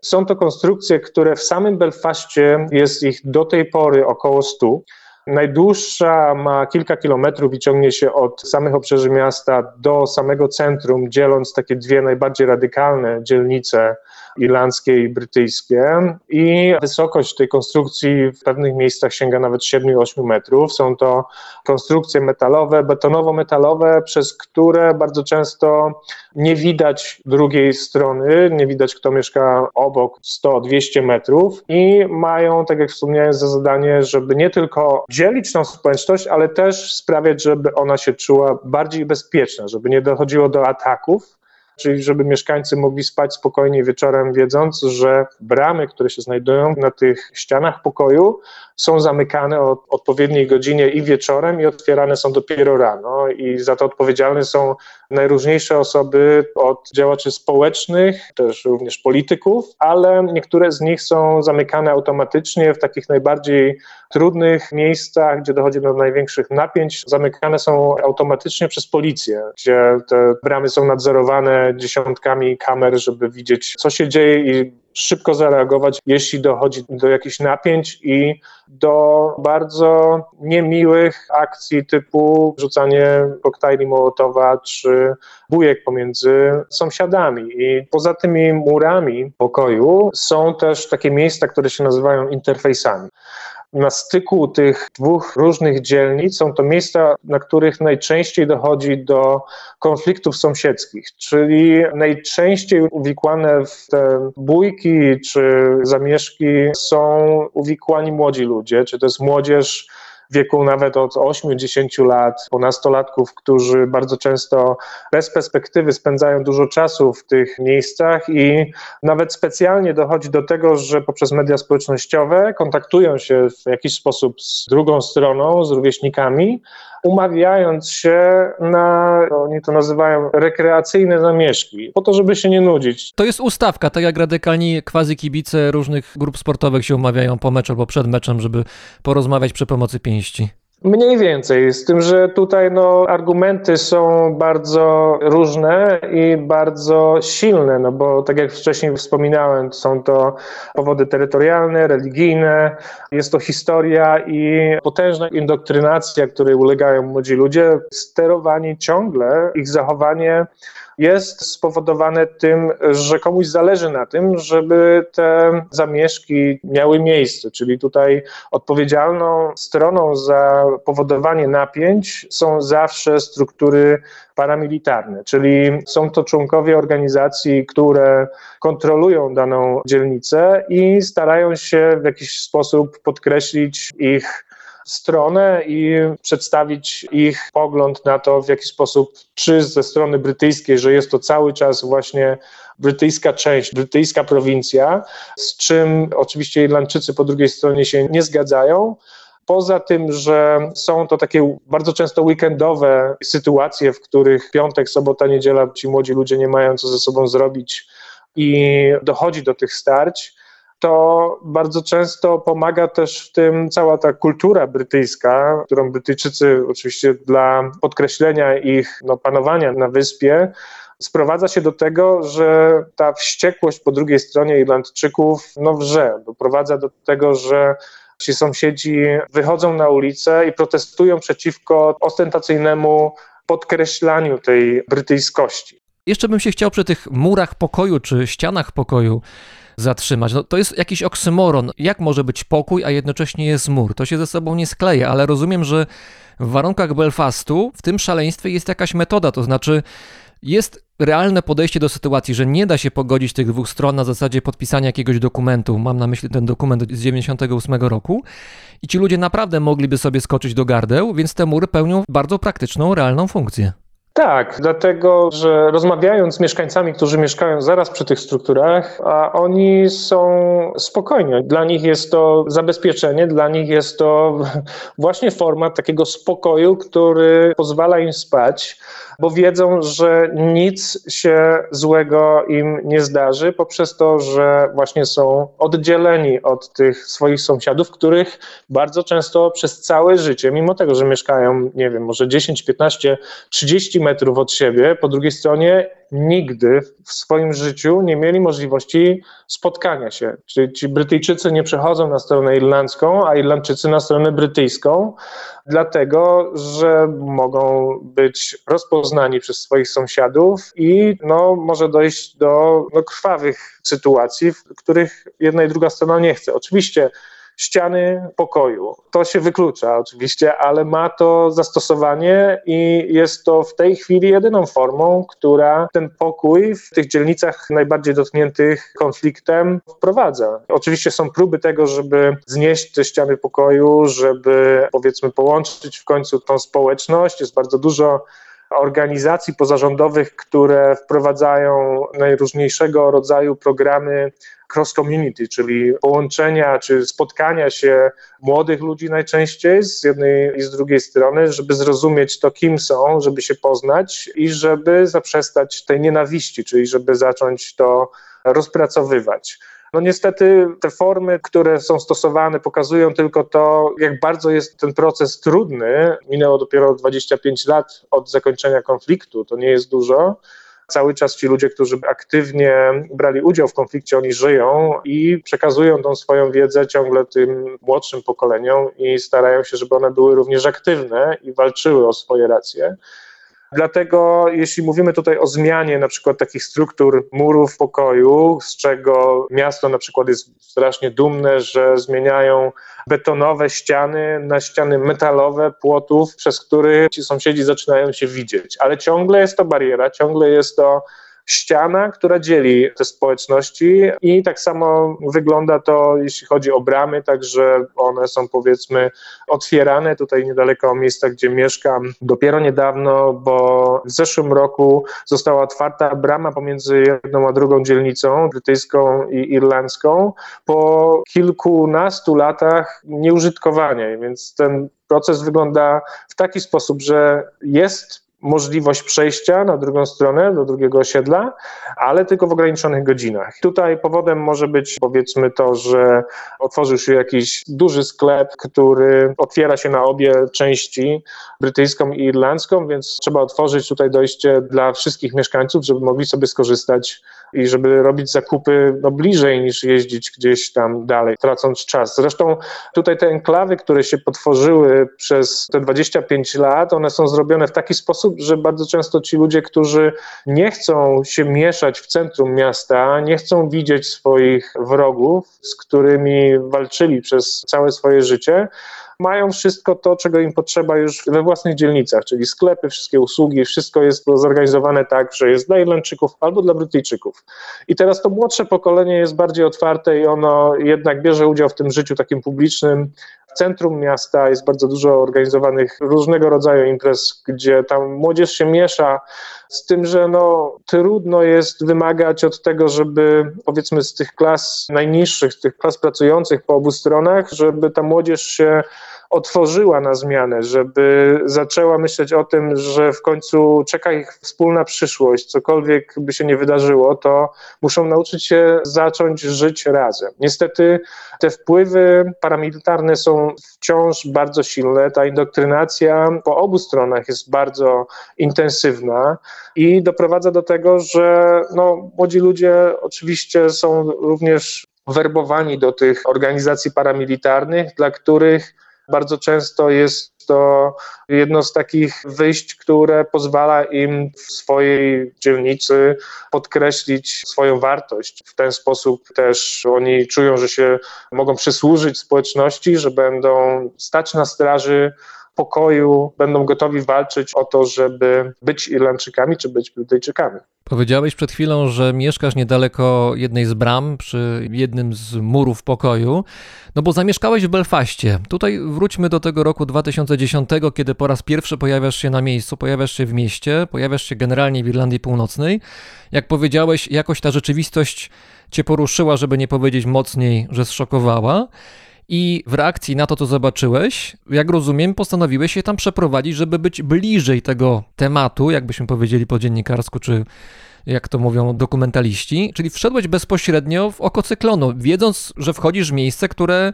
Są to konstrukcje, które w samym Belfaście jest ich do tej pory około 100. Najdłuższa ma kilka kilometrów i ciągnie się od samych obrzeży miasta do samego centrum, dzieląc takie dwie najbardziej radykalne dzielnice irlandzkie i brytyjskie. I wysokość tej konstrukcji w pewnych miejscach sięga nawet 7-8 metrów. Są to konstrukcje metalowe, betonowo-metalowe, przez które bardzo często nie widać drugiej strony, nie widać kto mieszka obok 100-200 metrów i mają, tak jak wspomniałem, za zadanie, żeby nie tylko dzielić tą społeczność, ale też sprawiać, żeby ona się czuła bardziej bezpieczna, żeby nie dochodziło do ataków, czyli żeby mieszkańcy mogli spać spokojnie wieczorem, wiedząc, że bramy, które się znajdują na tych ścianach pokoju, są zamykane o odpowiedniej godzinie i wieczorem i otwierane są dopiero rano. I za to odpowiedzialne są najróżniejsze osoby od działaczy społecznych, też również polityków, ale niektóre z nich są zamykane automatycznie w takich najbardziej trudnych miejscach, gdzie dochodzi do największych napięć, zamykane są automatycznie przez policję, gdzie te bramy są nadzorowane dziesiątkami kamer, żeby widzieć, co się dzieje i szybko zareagować, jeśli dochodzi do jakichś napięć i do bardzo niemiłych akcji typu rzucanie koktajli Mołotowa czy bujek pomiędzy sąsiadami. I poza tymi murami pokoju są też takie miejsca, które się nazywają interfejsami. Na styku tych dwóch różnych dzielnic są to miejsca, na których najczęściej dochodzi do konfliktów sąsiedzkich, czyli najczęściej uwikłane w te bójki czy zamieszki są uwikłani młodzi ludzie, czy to jest młodzież wieku nawet od 8-10 lat, po nastolatków, którzy bardzo często bez perspektywy spędzają dużo czasu w tych miejscach i nawet specjalnie dochodzi do tego, że poprzez media społecznościowe kontaktują się w jakiś sposób z drugą stroną, z rówieśnikami, umawiając się na, oni to nazywają rekreacyjne zamieszki, po to, żeby się nie nudzić. To jest ustawka, tak jak radykalni quasi kibice różnych grup sportowych się umawiają po meczu albo przed meczem, żeby porozmawiać przy pomocy pięści. Mniej więcej, z tym, że tutaj no, argumenty są bardzo różne i bardzo silne, no bo tak jak wcześniej wspominałem, są to powody terytorialne, religijne, jest to historia i potężna indoktrynacja, której ulegają młodzi ludzie, sterowani ciągle, ich zachowanie jest spowodowane tym, że komuś zależy na tym, żeby te zamieszki miały miejsce, czyli tutaj odpowiedzialną stroną za powodowanie napięć są zawsze struktury paramilitarne, czyli są to członkowie organizacji, które kontrolują daną dzielnicę i starają się w jakiś sposób podkreślić ich stronę i przedstawić ich pogląd na to, w jaki sposób, czy ze strony brytyjskiej, że jest to cały czas właśnie brytyjska część, brytyjska prowincja, z czym oczywiście Irlandczycy po drugiej stronie się nie zgadzają. Poza tym, że są to takie bardzo często weekendowe sytuacje, w których piątek, sobota, niedziela ci młodzi ludzie nie mają co ze sobą zrobić i dochodzi do tych starć, to bardzo często pomaga też w tym cała ta kultura brytyjska, którą Brytyjczycy oczywiście dla podkreślenia ich no, panowania na wyspie sprowadza się do tego, że ta wściekłość po drugiej stronie Irlandczyków no, wrze, doprowadza do tego, że ci sąsiedzi wychodzą na ulicę i protestują przeciwko ostentacyjnemu podkreślaniu tej brytyjskości. Jeszcze bym się chciał przy tych murach pokoju czy ścianach pokoju zatrzymać. No, to jest jakiś oksymoron. Jak może być pokój, a jednocześnie jest mur? To się ze sobą nie skleja, ale rozumiem, że w warunkach Belfastu w tym szaleństwie jest jakaś metoda, to znaczy jest realne podejście do sytuacji, że nie da się pogodzić tych dwóch stron na zasadzie podpisania jakiegoś dokumentu. Mam na myśli ten dokument z 98 roku. I ci ludzie naprawdę mogliby sobie skoczyć do gardeł, więc te mury pełnią bardzo praktyczną, realną funkcję. Tak, dlatego że rozmawiając z mieszkańcami, którzy mieszkają zaraz przy tych strukturach, a oni są spokojni. Dla nich jest to zabezpieczenie, dla nich jest to właśnie forma takiego spokoju, który pozwala im spać bo wiedzą, że nic się złego im nie zdarzy, poprzez to, że właśnie są oddzieleni od tych swoich sąsiadów, których bardzo często przez całe życie, mimo tego, że mieszkają, nie wiem, może 10, 15, 30 metrów od siebie, po drugiej stronie nigdy w swoim życiu nie mieli możliwości spotkania się. Czyli ci Brytyjczycy nie przechodzą na stronę irlandzką, a Irlandczycy na stronę brytyjską, dlatego że mogą być rozpoznani przez swoich sąsiadów i no, może dojść do no, krwawych sytuacji, w których jedna i druga strona nie chce. Oczywiście ściany pokoju. To się wyklucza oczywiście, ale ma to zastosowanie i jest to w tej chwili jedyną formą, która ten pokój w tych dzielnicach najbardziej dotkniętych konfliktem wprowadza. Oczywiście są próby tego, żeby znieść te ściany pokoju, żeby powiedzmy połączyć w końcu tą społeczność. Jest bardzo dużo organizacji pozarządowych, które wprowadzają najróżniejszego rodzaju programy cross community, czyli połączenia czy spotkania się młodych ludzi najczęściej z jednej i z drugiej strony, żeby zrozumieć to, kim są, żeby się poznać i żeby zaprzestać tej nienawiści, czyli żeby zacząć to rozpracowywać. No niestety te formy, które są stosowane, pokazują tylko to, jak bardzo jest ten proces trudny. Minęło dopiero 25 lat od zakończenia konfliktu, to nie jest dużo cały czas ci ludzie, którzy aktywnie brali udział w konflikcie, oni żyją i przekazują tą swoją wiedzę ciągle tym młodszym pokoleniom i starają się, żeby one były również aktywne i walczyły o swoje racje. Dlatego, jeśli mówimy tutaj o zmianie na przykład takich struktur murów pokoju, z czego miasto na przykład jest strasznie dumne, że zmieniają betonowe ściany na ściany metalowe, płotów, przez które ci sąsiedzi zaczynają się widzieć. Ale ciągle jest to bariera, ciągle jest to ściana, która dzieli te społeczności i tak samo wygląda to, jeśli chodzi o bramy, także one są powiedzmy otwierane tutaj niedaleko miejsca, gdzie mieszkam. Dopiero niedawno, bo w zeszłym roku została otwarta brama pomiędzy jedną a drugą dzielnicą, brytyjską i irlandzką, po kilkunastu latach nieużytkowania, więc ten proces wygląda w taki sposób, że jest możliwość przejścia na drugą stronę, do drugiego osiedla, ale tylko w ograniczonych godzinach. Tutaj powodem może być powiedzmy to, że otworzył się jakiś duży sklep, który otwiera się na obie części, brytyjską i irlandzką, więc trzeba otworzyć tutaj dojście dla wszystkich mieszkańców, żeby mogli sobie skorzystać i żeby robić zakupy no, bliżej niż jeździć gdzieś tam dalej, tracąc czas. Zresztą tutaj te enklawy, które się potworzyły przez te 25 lat, one są zrobione w taki sposób, że bardzo często ci ludzie, którzy nie chcą się mieszać w centrum miasta, nie chcą widzieć swoich wrogów, z którymi walczyli przez całe swoje życie, mają wszystko to, czego im potrzeba już we własnych dzielnicach, czyli sklepy, wszystkie usługi, wszystko jest zorganizowane tak, że jest dla Irlandczyków albo dla Brytyjczyków. I teraz to młodsze pokolenie jest bardziej otwarte i ono jednak bierze udział w tym życiu takim publicznym. W centrum miasta jest bardzo dużo organizowanych różnego rodzaju imprez, gdzie tam młodzież się miesza, z tym, że no, trudno jest wymagać od tego, żeby powiedzmy z tych klas najniższych, tych klas pracujących po obu stronach, żeby ta młodzież się otworzyła na zmianę, żeby zaczęła myśleć o tym, że w końcu czeka ich wspólna przyszłość, cokolwiek by się nie wydarzyło, to muszą nauczyć się zacząć żyć razem. Niestety te wpływy paramilitarne są wciąż bardzo silne, ta indoktrynacja po obu stronach jest bardzo intensywna i doprowadza do tego, że no, młodzi ludzie oczywiście są również werbowani do tych organizacji paramilitarnych, dla których bardzo często jest to jedno z takich wyjść, które pozwala im w swojej dzielnicy podkreślić swoją wartość. W ten sposób też oni czują, że się mogą przysłużyć społeczności, że będą stać na straży pokoju, będą gotowi walczyć o to, żeby być Irlandczykami czy być Brytyjczykami. Powiedziałeś przed chwilą, że mieszkasz niedaleko jednej z bram, przy jednym z murów pokoju, no bo zamieszkałeś w Belfaście. Tutaj wróćmy do tego roku 2010, kiedy po raz pierwszy pojawiasz się na miejscu, pojawiasz się w mieście, pojawiasz się generalnie w Irlandii Północnej. Jak powiedziałeś, jakoś ta rzeczywistość cię poruszyła, żeby nie powiedzieć mocniej, że zszokowała. I w reakcji na to, co zobaczyłeś, jak rozumiem, postanowiłeś się tam przeprowadzić, żeby być bliżej tego tematu, jakbyśmy powiedzieli po dziennikarsku, czy jak to mówią dokumentaliści, czyli wszedłeś bezpośrednio w oko cyklonu, wiedząc, że wchodzisz w miejsce, które,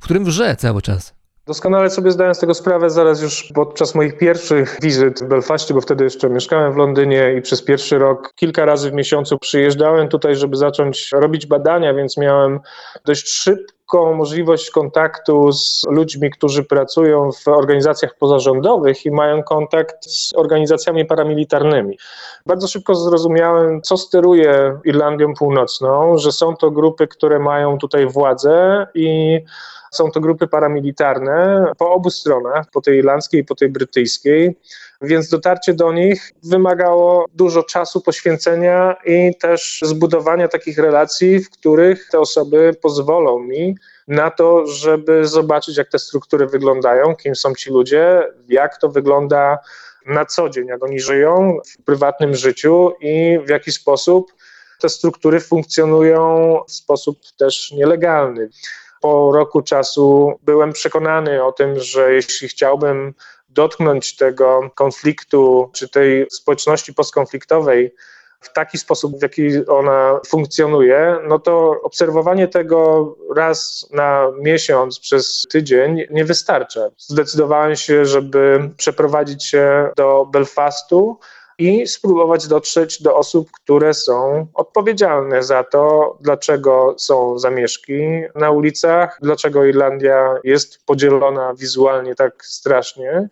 w którym wrze cały czas. Doskonale sobie zdałem z tego sprawę zaraz już podczas moich pierwszych wizyt w Belfaście, bo wtedy jeszcze mieszkałem w Londynie i przez pierwszy rok kilka razy w miesiącu przyjeżdżałem tutaj, żeby zacząć robić badania, więc miałem dość szybką możliwość kontaktu z ludźmi, którzy pracują w organizacjach pozarządowych i mają kontakt z organizacjami paramilitarnymi. Bardzo szybko zrozumiałem, co steruje Irlandią Północną, że są to grupy, które mają tutaj władzę i są to grupy paramilitarne po obu stronach, po tej irlandzkiej i po tej brytyjskiej, więc dotarcie do nich wymagało dużo czasu, poświęcenia i też zbudowania takich relacji, w których te osoby pozwolą mi na to, żeby zobaczyć, jak te struktury wyglądają, kim są ci ludzie, jak to wygląda na co dzień, jak oni żyją w prywatnym życiu i w jaki sposób te struktury funkcjonują w sposób też nielegalny po roku czasu byłem przekonany o tym, że jeśli chciałbym dotknąć tego konfliktu czy tej społeczności postkonfliktowej w taki sposób, w jaki ona funkcjonuje, no to obserwowanie tego raz na miesiąc przez tydzień nie wystarcza. Zdecydowałem się, żeby przeprowadzić się do Belfastu i spróbować dotrzeć do osób, które są odpowiedzialne za to, dlaczego są zamieszki na ulicach, dlaczego Irlandia jest podzielona wizualnie tak strasznie.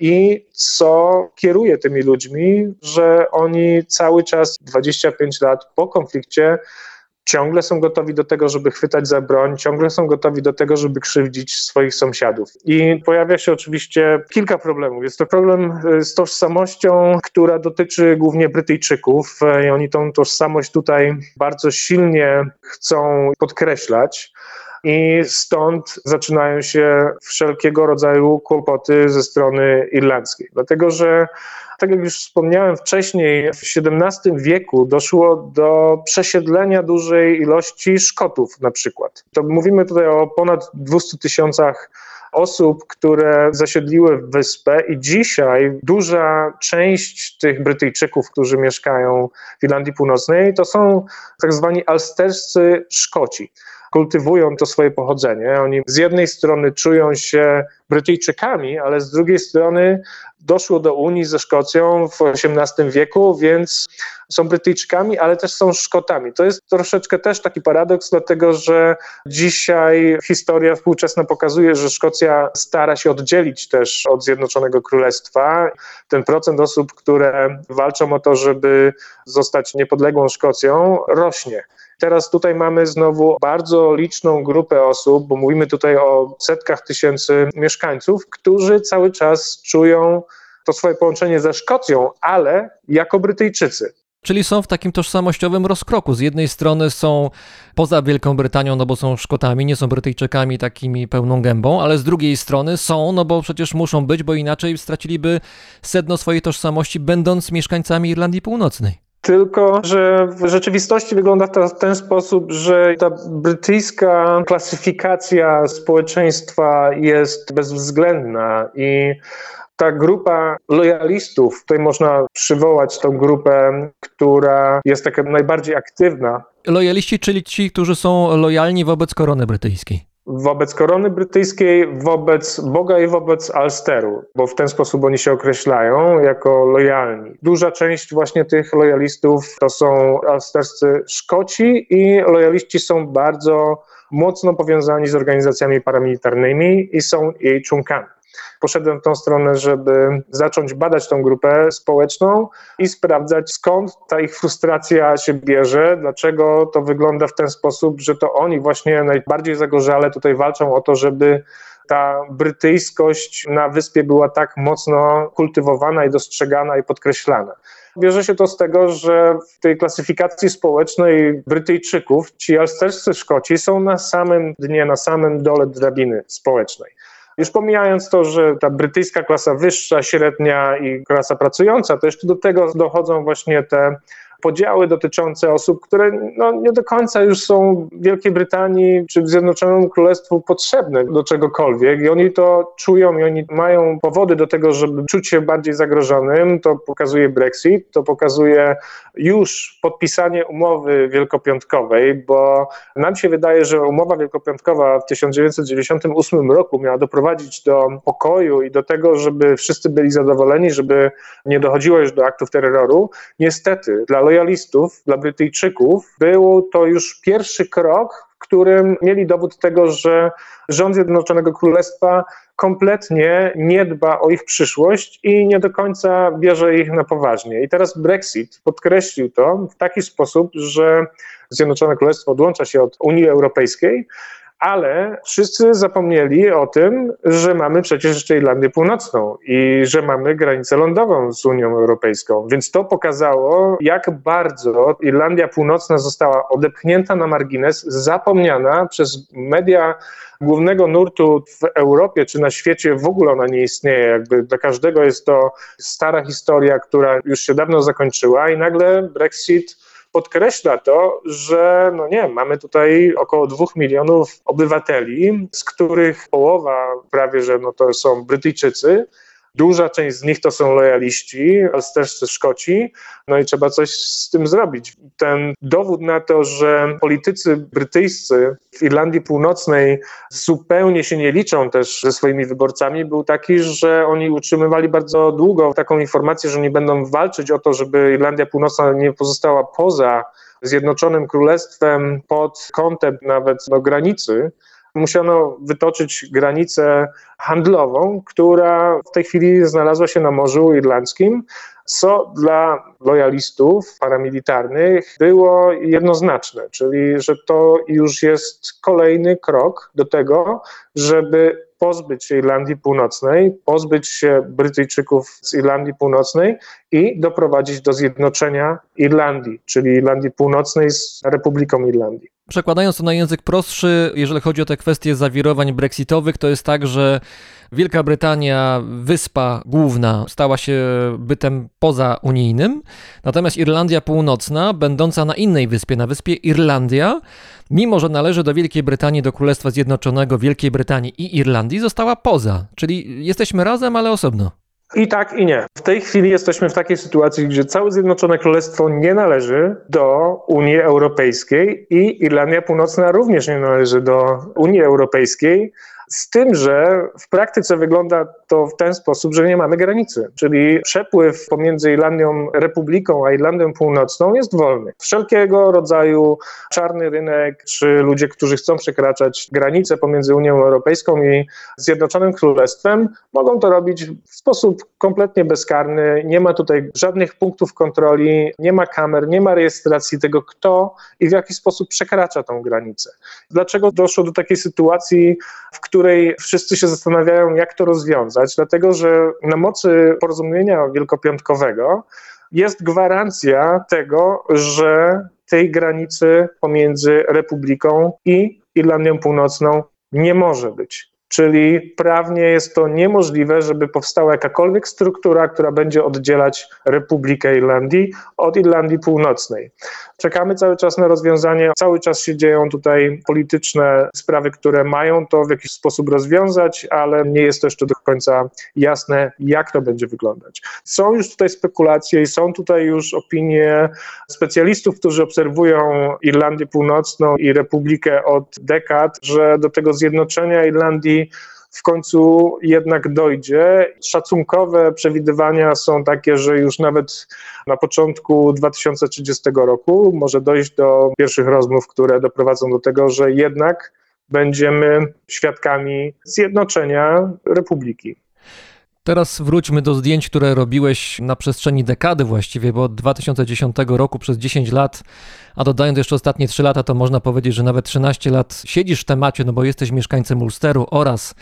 i co kieruje tymi ludźmi, że oni cały czas 25 lat po konflikcie ciągle są gotowi do tego, żeby chwytać za broń, ciągle są gotowi do tego, żeby krzywdzić swoich sąsiadów. I pojawia się oczywiście kilka problemów. Jest to problem y, z tożsamością, która dotyczy głównie Brytyjczyków i oni tą tożsamość tutaj bardzo silnie chcą podkreślać. I stąd zaczynają się wszelkiego rodzaju kłopoty ze strony irlandzkiej. Dlatego, że tak jak już wspomniałem wcześniej, w XVII wieku doszło do przesiedlenia dużej ilości Szkotów na przykład. To mówimy tutaj o ponad 200 tysiącach osób, które zasiedliły wyspę i dzisiaj duża część tych Brytyjczyków, którzy mieszkają w Irlandii Północnej, to są tak zwani alsterscy Szkoci kultywują to swoje pochodzenie. Oni z jednej strony czują się Brytyjczykami, ale z drugiej strony doszło do Unii ze Szkocją w XVIII wieku, więc są Brytyjczykami, ale też są Szkotami. To jest troszeczkę też taki paradoks, dlatego że dzisiaj historia współczesna pokazuje, że Szkocja stara się oddzielić też od Zjednoczonego Królestwa. Ten procent osób, które walczą o to, żeby zostać niepodległą Szkocją, rośnie. Teraz tutaj mamy znowu bardzo liczną grupę osób, bo mówimy tutaj o setkach tysięcy mieszkańców, którzy cały czas czują to swoje połączenie ze Szkocją, ale jako Brytyjczycy. Czyli są w takim tożsamościowym rozkroku. Z jednej strony są poza Wielką Brytanią, no bo są Szkotami, nie są Brytyjczykami takimi pełną gębą, ale z drugiej strony są, no bo przecież muszą być, bo inaczej straciliby sedno swojej tożsamości, będąc mieszkańcami Irlandii Północnej. Tylko, że w rzeczywistości wygląda to w ten sposób, że ta brytyjska klasyfikacja społeczeństwa jest bezwzględna i ta grupa lojalistów, tutaj można przywołać tą grupę, która jest taka najbardziej aktywna. Lojaliści, czyli ci, którzy są lojalni wobec korony brytyjskiej wobec korony brytyjskiej, wobec Boga i wobec Alsteru, bo w ten sposób oni się określają jako lojalni. Duża część właśnie tych lojalistów to są alsterscy Szkoci i lojaliści są bardzo mocno powiązani z organizacjami paramilitarnymi i są jej członkami poszedłem w tą stronę, żeby zacząć badać tą grupę społeczną i sprawdzać, skąd ta ich frustracja się bierze, dlaczego to wygląda w ten sposób, że to oni właśnie najbardziej zagorzale tutaj walczą o to, żeby ta brytyjskość na wyspie była tak mocno kultywowana i dostrzegana i podkreślana. Bierze się to z tego, że w tej klasyfikacji społecznej Brytyjczyków ci alsterscy Szkoci są na samym dnie, na samym dole drabiny społecznej. Już pomijając to, że ta brytyjska klasa wyższa, średnia i klasa pracująca, to jeszcze do tego dochodzą właśnie te podziały dotyczące osób, które no, nie do końca już są Wielkiej Brytanii czy Zjednoczonemu Królestwu potrzebne do czegokolwiek i oni to czują i oni mają powody do tego, żeby czuć się bardziej zagrożonym. To pokazuje Brexit, to pokazuje już podpisanie umowy wielkopiątkowej, bo nam się wydaje, że umowa wielkopiątkowa w 1998 roku miała doprowadzić do pokoju i do tego, żeby wszyscy byli zadowoleni, żeby nie dochodziło już do aktów terroru. Niestety, dla lojalistów, dla Brytyjczyków, był to już pierwszy krok, w którym mieli dowód tego, że rząd Zjednoczonego Królestwa kompletnie nie dba o ich przyszłość i nie do końca bierze ich na poważnie. I teraz Brexit podkreślił to w taki sposób, że Zjednoczone Królestwo odłącza się od Unii Europejskiej, ale wszyscy zapomnieli o tym, że mamy przecież jeszcze Irlandię Północną i że mamy granicę lądową z Unią Europejską. Więc to pokazało, jak bardzo Irlandia Północna została odepchnięta na margines, zapomniana przez media głównego nurtu w Europie czy na świecie w ogóle ona nie istnieje. Jakby dla każdego jest to stara historia, która już się dawno zakończyła i nagle Brexit podkreśla to, że no nie, mamy tutaj około dwóch milionów obywateli, z których połowa prawie, że no to są Brytyjczycy, Duża część z nich to są lojaliści, ale też Szkoci, no i trzeba coś z tym zrobić. Ten dowód na to, że politycy brytyjscy w Irlandii Północnej zupełnie się nie liczą też ze swoimi wyborcami, był taki, że oni utrzymywali bardzo długo taką informację, że oni będą walczyć o to, żeby Irlandia Północna nie pozostała poza Zjednoczonym Królestwem pod kątem nawet no, granicy, musiano wytoczyć granicę handlową, która w tej chwili znalazła się na Morzu Irlandzkim, co dla lojalistów paramilitarnych było jednoznaczne, czyli że to już jest kolejny krok do tego, żeby pozbyć się Irlandii Północnej, pozbyć się Brytyjczyków z Irlandii Północnej i doprowadzić do zjednoczenia Irlandii, czyli Irlandii Północnej z Republiką Irlandii. Przekładając to na język prostszy, jeżeli chodzi o te kwestie zawirowań brexitowych, to jest tak, że Wielka Brytania, wyspa główna, stała się bytem pozaunijnym, natomiast Irlandia Północna, będąca na innej wyspie, na wyspie Irlandia, mimo że należy do Wielkiej Brytanii, do Królestwa Zjednoczonego Wielkiej Brytanii i Irlandii, została poza. Czyli jesteśmy razem, ale osobno. I tak, i nie. W tej chwili jesteśmy w takiej sytuacji, gdzie całe Zjednoczone Królestwo nie należy do Unii Europejskiej i Irlandia Północna również nie należy do Unii Europejskiej. Z tym, że w praktyce wygląda to w ten sposób, że nie mamy granicy, czyli przepływ pomiędzy Irlandią Republiką a Irlandią Północną jest wolny. Wszelkiego rodzaju czarny rynek, czy ludzie, którzy chcą przekraczać granice pomiędzy Unią Europejską i Zjednoczonym Królestwem, mogą to robić w sposób kompletnie bezkarny. Nie ma tutaj żadnych punktów kontroli, nie ma kamer, nie ma rejestracji tego, kto i w jaki sposób przekracza tą granicę. Dlaczego doszło do takiej sytuacji, w której wszyscy się zastanawiają, jak to rozwiązać? Dlatego, że na mocy porozumienia wielkopiątkowego jest gwarancja tego, że tej granicy pomiędzy Republiką i Irlandią Północną nie może być. Czyli prawnie jest to niemożliwe, żeby powstała jakakolwiek struktura, która będzie oddzielać Republikę Irlandii od Irlandii Północnej. Czekamy cały czas na rozwiązanie, cały czas się dzieją tutaj polityczne sprawy, które mają to w jakiś sposób rozwiązać, ale nie jest to jeszcze do końca jasne, jak to będzie wyglądać. Są już tutaj spekulacje i są tutaj już opinie specjalistów, którzy obserwują Irlandię Północną i Republikę od dekad, że do tego zjednoczenia Irlandii w końcu jednak dojdzie. Szacunkowe przewidywania są takie, że już nawet na początku 2030 roku może dojść do pierwszych rozmów, które doprowadzą do tego, że jednak będziemy świadkami zjednoczenia Republiki. Teraz wróćmy do zdjęć, które robiłeś na przestrzeni dekady właściwie, bo od 2010 roku przez 10 lat, a dodając jeszcze ostatnie 3 lata, to można powiedzieć, że nawet 13 lat siedzisz w temacie, no bo jesteś mieszkańcem Ulsteru oraz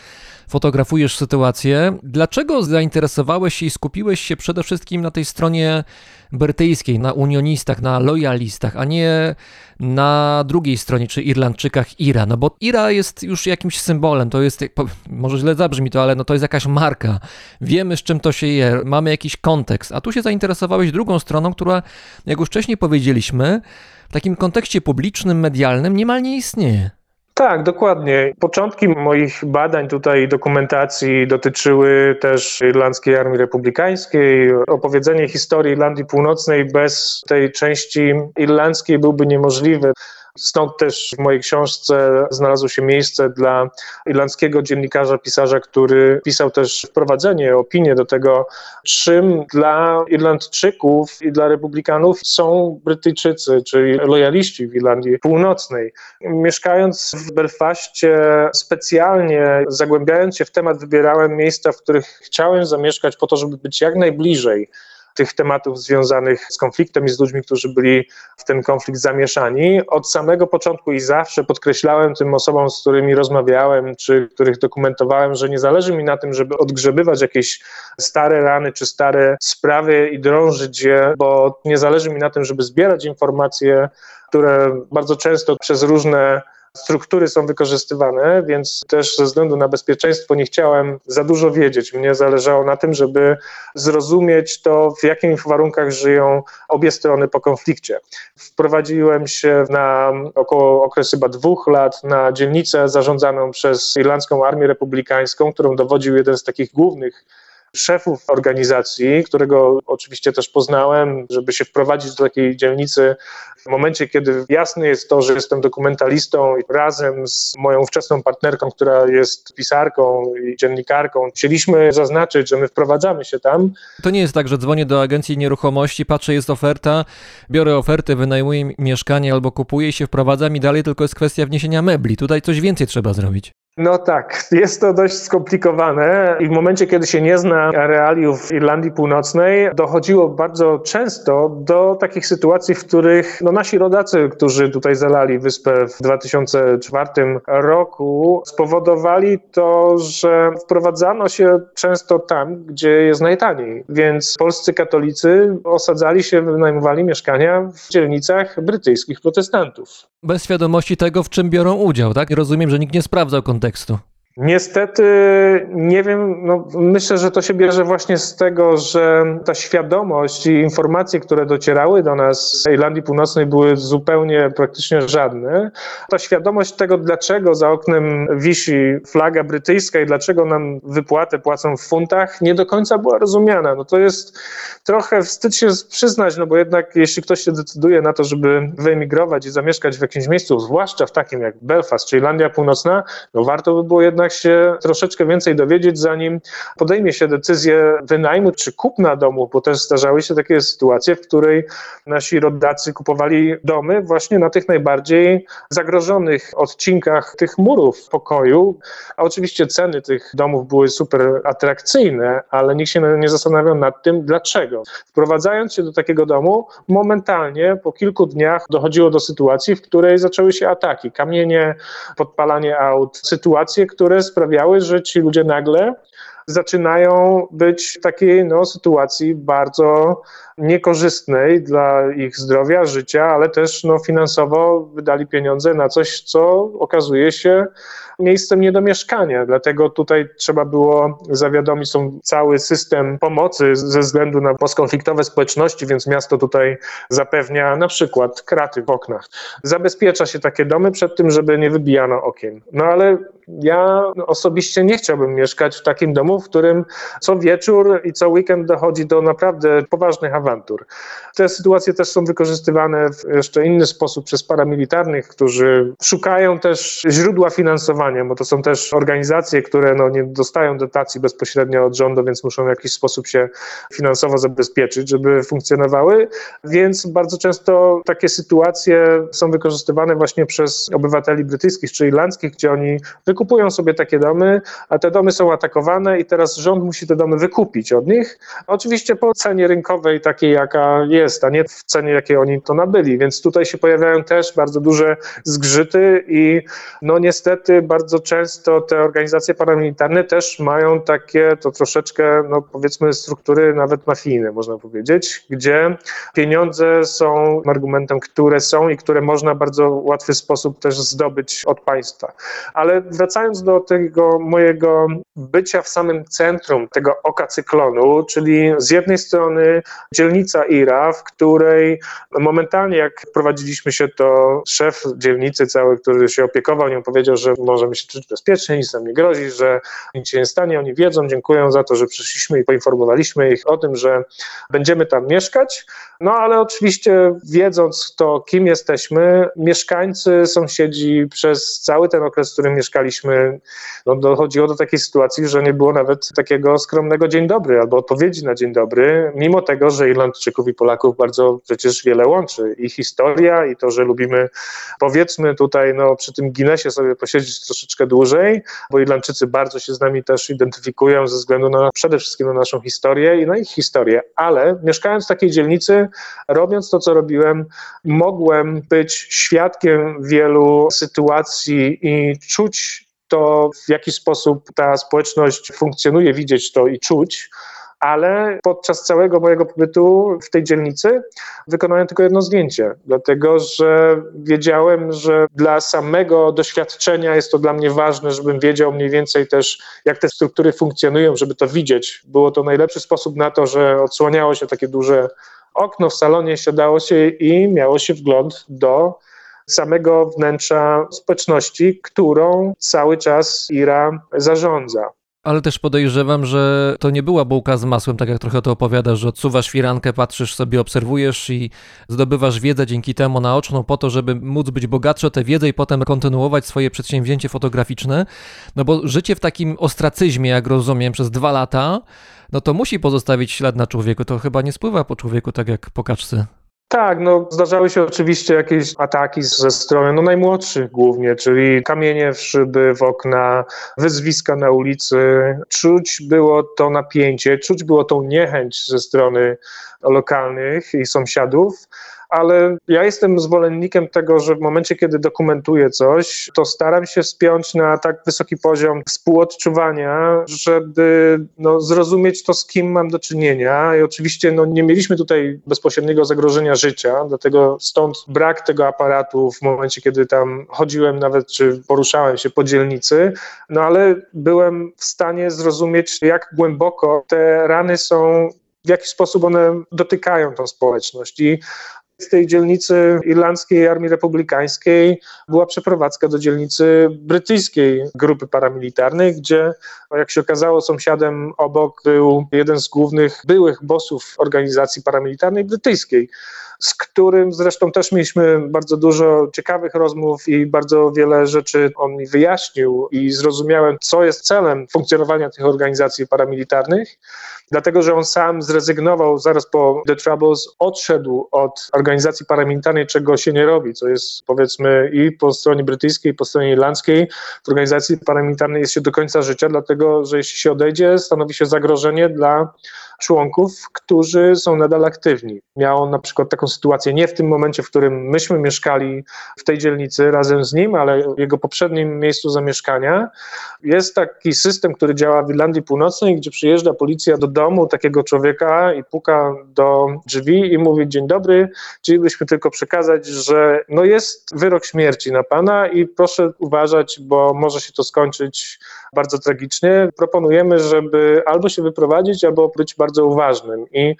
fotografujesz sytuację. Dlaczego zainteresowałeś się i skupiłeś się przede wszystkim na tej stronie brytyjskiej, na unionistach, na lojalistach, a nie na drugiej stronie, czy Irlandczykach Ira? No bo Ira jest już jakimś symbolem, to jest, może źle zabrzmi to, ale no to jest jakaś marka. Wiemy z czym to się je, mamy jakiś kontekst, a tu się zainteresowałeś drugą stroną, która, jak już wcześniej powiedzieliśmy, w takim kontekście publicznym, medialnym niemal nie istnieje. Tak, dokładnie. Początki moich badań tutaj, dokumentacji dotyczyły też Irlandzkiej Armii Republikańskiej. Opowiedzenie historii Irlandii Północnej bez tej części irlandzkiej byłby niemożliwe. Stąd też w mojej książce znalazło się miejsce dla irlandzkiego dziennikarza, pisarza, który pisał też wprowadzenie, opinię do tego, czym dla Irlandczyków i dla republikanów są Brytyjczycy, czyli lojaliści w Irlandii Północnej. Mieszkając w Belfaście, specjalnie zagłębiając się w temat, wybierałem miejsca, w których chciałem zamieszkać po to, żeby być jak najbliżej tych tematów związanych z konfliktem i z ludźmi, którzy byli w ten konflikt zamieszani. Od samego początku i zawsze podkreślałem tym osobom, z którymi rozmawiałem, czy których dokumentowałem, że nie zależy mi na tym, żeby odgrzebywać jakieś stare rany czy stare sprawy i drążyć je, bo nie zależy mi na tym, żeby zbierać informacje, które bardzo często przez różne struktury są wykorzystywane, więc też ze względu na bezpieczeństwo nie chciałem za dużo wiedzieć. Mnie zależało na tym, żeby zrozumieć to, w jakich warunkach żyją obie strony po konflikcie. Wprowadziłem się na około okres chyba dwóch lat na dzielnicę zarządzaną przez Irlandzką Armię Republikańską, którą dowodził jeden z takich głównych szefów organizacji, którego oczywiście też poznałem, żeby się wprowadzić do takiej dzielnicy w momencie, kiedy jasne jest to, że jestem dokumentalistą i razem z moją ówczesną partnerką, która jest pisarką i dziennikarką, chcieliśmy zaznaczyć, że my wprowadzamy się tam. To nie jest tak, że dzwonię do agencji nieruchomości, patrzę, jest oferta, biorę ofertę, wynajmuję mieszkanie albo kupuję i się wprowadzam i dalej tylko jest kwestia wniesienia mebli. Tutaj coś więcej trzeba zrobić. No tak, jest to dość skomplikowane i w momencie, kiedy się nie zna realiów Irlandii Północnej, dochodziło bardzo często do takich sytuacji, w których no, nasi rodacy, którzy tutaj zalali wyspę w 2004 roku, spowodowali to, że wprowadzano się często tam, gdzie jest najtaniej. Więc polscy katolicy osadzali się, wynajmowali mieszkania w dzielnicach brytyjskich protestantów. Bez świadomości tego, w czym biorą udział, tak? Rozumiem, że nikt nie sprawdzał kontekstu. тексту. Niestety nie wiem, no myślę, że to się bierze właśnie z tego, że ta świadomość i informacje, które docierały do nas z Irlandii Północnej były zupełnie praktycznie żadne. Ta świadomość tego, dlaczego za oknem wisi flaga brytyjska i dlaczego nam wypłatę płacą w funtach, nie do końca była rozumiana. No to jest trochę wstyd się przyznać, no bo jednak jeśli ktoś się decyduje na to, żeby wyemigrować i zamieszkać w jakimś miejscu, zwłaszcza w takim jak Belfast czy Irlandia Północna, no warto by było jednak się troszeczkę więcej dowiedzieć, zanim podejmie się decyzję wynajmu czy kupna domu, bo też zdarzały się takie sytuacje, w której nasi rodacy kupowali domy właśnie na tych najbardziej zagrożonych odcinkach tych murów pokoju, a oczywiście ceny tych domów były super atrakcyjne, ale nikt się nie zastanawiał nad tym, dlaczego. Wprowadzając się do takiego domu, momentalnie po kilku dniach dochodziło do sytuacji, w której zaczęły się ataki, kamienie, podpalanie aut, sytuacje, które które sprawiały, że ci ludzie nagle zaczynają być w takiej no, sytuacji bardzo niekorzystnej dla ich zdrowia, życia, ale też no, finansowo wydali pieniądze na coś, co okazuje się miejscem nie do mieszkania. Dlatego tutaj trzeba było zawiadomić, są cały system pomocy ze względu na postkonfliktowe społeczności, więc miasto tutaj zapewnia na przykład kraty w oknach. Zabezpiecza się takie domy przed tym, żeby nie wybijano okien. No ale ja osobiście nie chciałbym mieszkać w takim domu, w którym co wieczór i co weekend dochodzi do naprawdę poważnych awantur. Te sytuacje też są wykorzystywane w jeszcze inny sposób przez paramilitarnych, którzy szukają też źródła finansowania, bo to są też organizacje, które no, nie dostają dotacji bezpośrednio od rządu, więc muszą w jakiś sposób się finansowo zabezpieczyć, żeby funkcjonowały. Więc bardzo często takie sytuacje są wykorzystywane właśnie przez obywateli brytyjskich czy irlandzkich, gdzie oni wykupują sobie takie domy, a te domy są atakowane i teraz rząd musi te domy wykupić od nich. Oczywiście po cenie rynkowej takiej, jaka jest, a nie w cenie, jakiej oni to nabyli. Więc tutaj się pojawiają też bardzo duże zgrzyty i no niestety bardzo często te organizacje paramilitarne też mają takie to troszeczkę, no powiedzmy struktury nawet mafijne, można powiedzieć, gdzie pieniądze są argumentem, które są i które można bardzo łatwy sposób też zdobyć od państwa. Ale wracając do tego mojego bycia w samym centrum tego oka cyklonu, czyli z jednej strony dzielnica Ira, w której momentalnie jak prowadziliśmy się, to szef dzielnicy cały, który się opiekował nią, powiedział, że możemy się czuć bezpiecznie, nic nam nie grozi, że nic się nie stanie, oni wiedzą, dziękują za to, że przyszliśmy i poinformowaliśmy ich o tym, że będziemy tam mieszkać, no ale oczywiście wiedząc to, kim jesteśmy, mieszkańcy, sąsiedzi przez cały ten okres, w którym mieszkaliśmy, no dochodziło do takiej sytuacji, że nie było nawet takiego skromnego dzień dobry albo odpowiedzi na dzień dobry, mimo tego, że Irlandczyków i Polaków bardzo przecież wiele łączy. I historia i to, że lubimy powiedzmy tutaj no przy tym Guinnessie sobie posiedzieć troszeczkę dłużej, bo Irlandczycy bardzo się z nami też identyfikują ze względu na przede wszystkim na naszą historię i na ich historię, ale mieszkając w takiej dzielnicy, robiąc to, co robiłem, mogłem być świadkiem wielu sytuacji i czuć to, w jaki sposób ta społeczność funkcjonuje, widzieć to i czuć ale podczas całego mojego pobytu w tej dzielnicy wykonałem tylko jedno zdjęcie, dlatego że wiedziałem, że dla samego doświadczenia jest to dla mnie ważne, żebym wiedział mniej więcej też, jak te struktury funkcjonują, żeby to widzieć. Było to najlepszy sposób na to, że odsłaniało się takie duże okno w salonie, siadało się i miało się wgląd do samego wnętrza społeczności, którą cały czas Ira zarządza. Ale też podejrzewam, że to nie była bułka z masłem, tak jak trochę to opowiadasz, że odsuwasz firankę, patrzysz sobie, obserwujesz i zdobywasz wiedzę dzięki temu naoczną po to, żeby móc być bogatszy o tę wiedzę i potem kontynuować swoje przedsięwzięcie fotograficzne. No bo życie w takim ostracyzmie, jak rozumiem, przez dwa lata, no to musi pozostawić ślad na człowieku. To chyba nie spływa po człowieku tak jak po kaczce. Tak, no zdarzały się oczywiście jakieś ataki ze strony no, najmłodszych głównie, czyli kamienie w szyby, w okna, wyzwiska na ulicy. Czuć było to napięcie, czuć było tą niechęć ze strony lokalnych i sąsiadów, ale ja jestem zwolennikiem tego, że w momencie, kiedy dokumentuję coś, to staram się spiąć na tak wysoki poziom współodczuwania, żeby no, zrozumieć to, z kim mam do czynienia. I oczywiście no, nie mieliśmy tutaj bezpośredniego zagrożenia życia, dlatego stąd brak tego aparatu w momencie, kiedy tam chodziłem nawet, czy poruszałem się po dzielnicy, no ale byłem w stanie zrozumieć, jak głęboko te rany są w jaki sposób one dotykają tą społeczność. I z tej dzielnicy irlandzkiej Armii Republikańskiej była przeprowadzka do dzielnicy brytyjskiej grupy paramilitarnej, gdzie, jak się okazało, sąsiadem obok był jeden z głównych byłych bossów organizacji paramilitarnej brytyjskiej z którym zresztą też mieliśmy bardzo dużo ciekawych rozmów i bardzo wiele rzeczy on mi wyjaśnił i zrozumiałem, co jest celem funkcjonowania tych organizacji paramilitarnych, dlatego że on sam zrezygnował zaraz po The Troubles, odszedł od organizacji paramilitarnej, czego się nie robi, co jest powiedzmy i po stronie brytyjskiej, i po stronie irlandzkiej. W organizacji paramilitarnej jest się do końca życia, dlatego że jeśli się odejdzie, stanowi się zagrożenie dla członków, którzy są nadal aktywni. Miał on na przykład taką sytuację nie w tym momencie, w którym myśmy mieszkali w tej dzielnicy razem z nim, ale jego poprzednim miejscu zamieszkania. Jest taki system, który działa w Irlandii Północnej, gdzie przyjeżdża policja do domu takiego człowieka i puka do drzwi i mówi dzień dobry, chcielibyśmy tylko przekazać, że no jest wyrok śmierci na pana i proszę uważać, bo może się to skończyć bardzo tragicznie. Proponujemy, żeby albo się wyprowadzić, albo być bardzo uważnym. I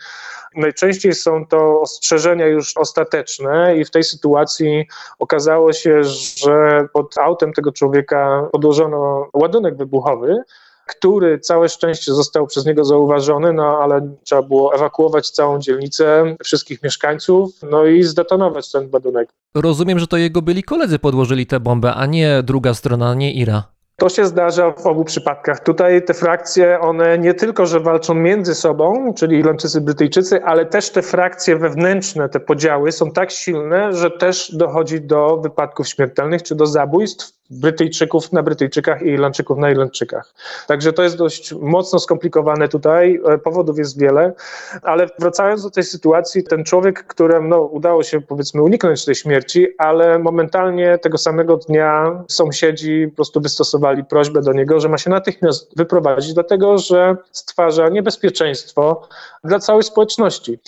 najczęściej są to ostrzeżenia już ostateczne, i w tej sytuacji okazało się, że pod autem tego człowieka podłożono ładunek wybuchowy który całe szczęście został przez niego zauważony, no ale trzeba było ewakuować całą dzielnicę, wszystkich mieszkańców, no i zdetonować ten ładunek. Rozumiem, że to jego byli koledzy podłożyli tę bombę, a nie druga strona, nie Ira. To się zdarza w obu przypadkach. Tutaj te frakcje, one nie tylko, że walczą między sobą, czyli Irlandczycy, Brytyjczycy, ale też te frakcje wewnętrzne, te podziały są tak silne, że też dochodzi do wypadków śmiertelnych czy do zabójstw Brytyjczyków na Brytyjczykach i Irlandczyków na Irlandczykach. Także to jest dość mocno skomplikowane tutaj, e, powodów jest wiele, ale wracając do tej sytuacji, ten człowiek, któremu no, udało się powiedzmy uniknąć tej śmierci, ale momentalnie tego samego dnia sąsiedzi po prostu wystosowali prośbę do niego, że ma się natychmiast wyprowadzić, dlatego że stwarza niebezpieczeństwo dla całej społeczności.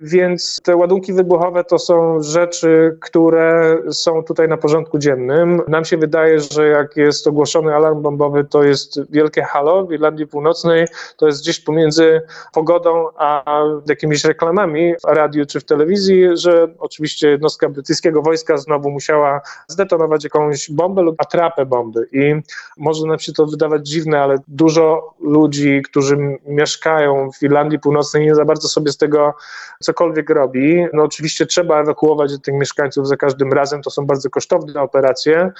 Więc te ładunki wybuchowe to są rzeczy, które są tutaj na porządku dziennym. Nam się wydaje, że jak jest ogłoszony alarm bombowy, to jest wielkie halo w Irlandii Północnej, to jest gdzieś pomiędzy pogodą a jakimiś reklamami w radiu czy w telewizji, że oczywiście jednostka brytyjskiego wojska znowu musiała zdetonować jakąś bombę lub atrapę bomby. I może nam się to wydawać dziwne, ale dużo ludzi, którzy mieszkają w Irlandii Północnej, nie za bardzo sobie z tego cokolwiek robi. No oczywiście trzeba ewakuować tych mieszkańców za każdym razem, to są bardzo kosztowne operacje.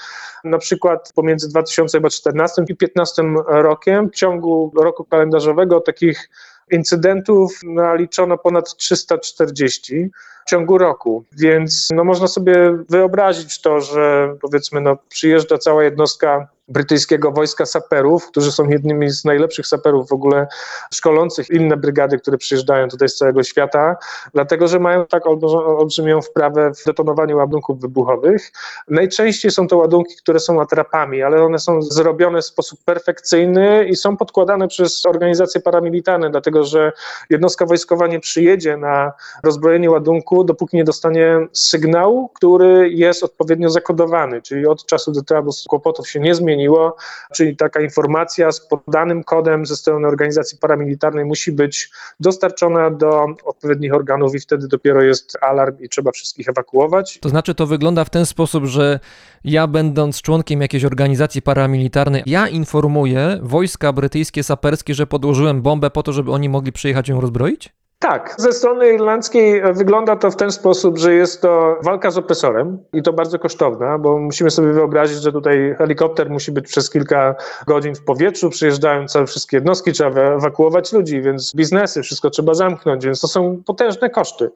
Na przykład pomiędzy 2014 i 2015 rokiem, w ciągu roku kalendarzowego takich incydentów naliczono ponad 340 w ciągu roku, więc no można sobie wyobrazić to, że powiedzmy no, przyjeżdża cała jednostka brytyjskiego wojska saperów, którzy są jednymi z najlepszych saperów w ogóle szkolących inne brygady, które przyjeżdżają tutaj z całego świata, dlatego że mają tak olbrzymią wprawę w detonowaniu ładunków wybuchowych. Najczęściej są to ładunki, które są atrapami, ale one są zrobione w sposób perfekcyjny i są podkładane przez organizacje paramilitarne, dlatego że jednostka wojskowa nie przyjedzie na rozbrojenie ładunku, dopóki nie dostanie sygnału, który jest odpowiednio zakodowany, czyli od czasu do troubles kłopotów się nie zmieni zmieniło, czyli taka informacja z podanym kodem ze strony organizacji paramilitarnej musi być dostarczona do odpowiednich organów i wtedy dopiero jest alarm i trzeba wszystkich ewakuować. To znaczy, to wygląda w ten sposób, że ja, będąc członkiem jakiejś organizacji paramilitarnej, ja informuję wojska brytyjskie, saperskie, że podłożyłem bombę po to, żeby oni mogli przyjechać ją rozbroić? Tak, ze strony irlandzkiej wygląda to w ten sposób, że jest to walka z opresorem i to bardzo kosztowna, bo musimy sobie wyobrazić, że tutaj helikopter musi być przez kilka godzin w powietrzu, przyjeżdżają całe wszystkie jednostki, trzeba ewakuować ludzi, więc biznesy, wszystko trzeba zamknąć, więc to są potężne koszty.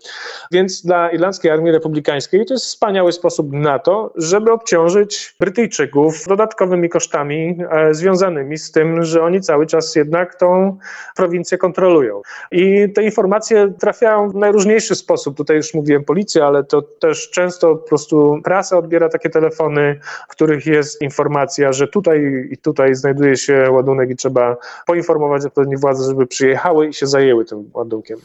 Więc dla irlandzkiej armii republikańskiej to jest wspaniały sposób na to, żeby obciążyć Brytyjczyków dodatkowymi kosztami e, związanymi z tym, że oni cały czas jednak tą prowincję kontrolują. I te informacje informacje trafiają w najróżniejszy sposób. Tutaj już mówiłem policja, ale to też często po prostu prasa odbiera takie telefony, w których jest informacja, że tutaj i tutaj znajduje się ładunek i trzeba poinformować odpowiednie władze, żeby przyjechały i się zajęły tym ładunkiem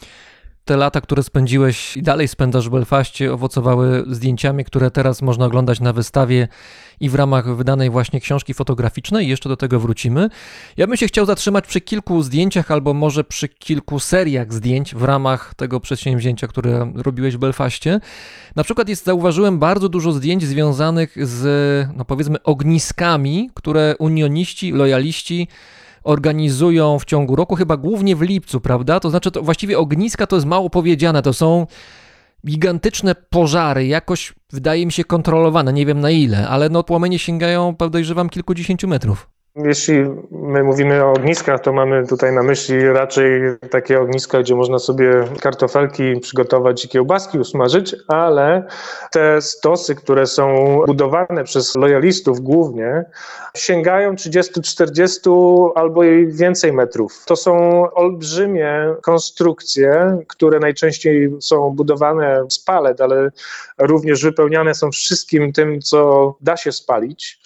te lata, które spędziłeś i dalej spędzasz w Belfaście, owocowały zdjęciami, które teraz można oglądać na wystawie i w ramach wydanej właśnie książki fotograficznej. Jeszcze do tego wrócimy. Ja bym się chciał zatrzymać przy kilku zdjęciach, albo może przy kilku seriach zdjęć w ramach tego przedsięwzięcia, które robiłeś w Belfaście. Na przykład jest, zauważyłem bardzo dużo zdjęć związanych z, no powiedzmy, ogniskami, które unioniści, lojaliści organizują w ciągu roku, chyba głównie w lipcu, prawda? To znaczy, to właściwie ogniska to jest mało powiedziane, to są gigantyczne pożary, jakoś wydaje mi się kontrolowane, nie wiem na ile, ale no płomienie sięgają, podejrzewam, kilkudziesięciu metrów. Jeśli my mówimy o ogniskach, to mamy tutaj na myśli raczej takie ogniska, gdzie można sobie kartofelki przygotować i kiełbaski usmażyć, ale te stosy, które są budowane przez lojalistów głównie, sięgają 30-40 albo i więcej metrów. To są olbrzymie konstrukcje, które najczęściej są budowane z palet, ale również wypełniane są wszystkim tym, co da się spalić.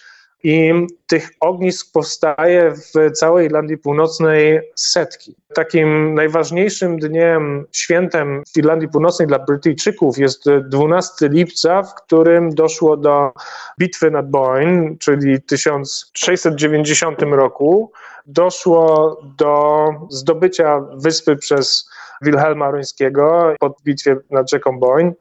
I tych ognisk powstaje w całej Irlandii Północnej setki. Takim najważniejszym dniem, świętem w Irlandii Północnej dla Brytyjczyków jest 12 lipca, w którym doszło do bitwy nad Boyne, czyli w 1690 roku. Doszło do zdobycia wyspy przez Wilhelma Rońskiego po bitwie nad rzeką Boyne.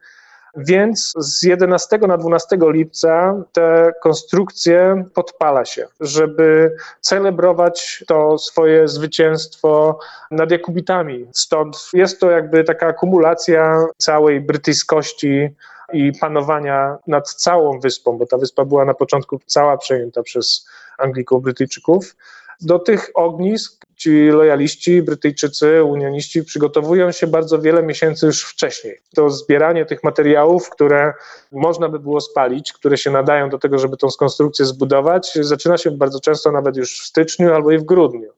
Więc z 11 na 12 lipca te konstrukcje podpala się, żeby celebrować to swoje zwycięstwo nad Jakubitami. Stąd jest to jakby taka akumulacja całej brytyjskości i panowania nad całą wyspą, bo ta wyspa była na początku cała przejęta przez Anglików, Brytyjczyków. Do tych ognisk ci lojaliści, Brytyjczycy, unioniści przygotowują się bardzo wiele miesięcy już wcześniej. To zbieranie tych materiałów, które można by było spalić, które się nadają do tego, żeby tą konstrukcję zbudować, zaczyna się bardzo często nawet już w styczniu albo i w grudniu.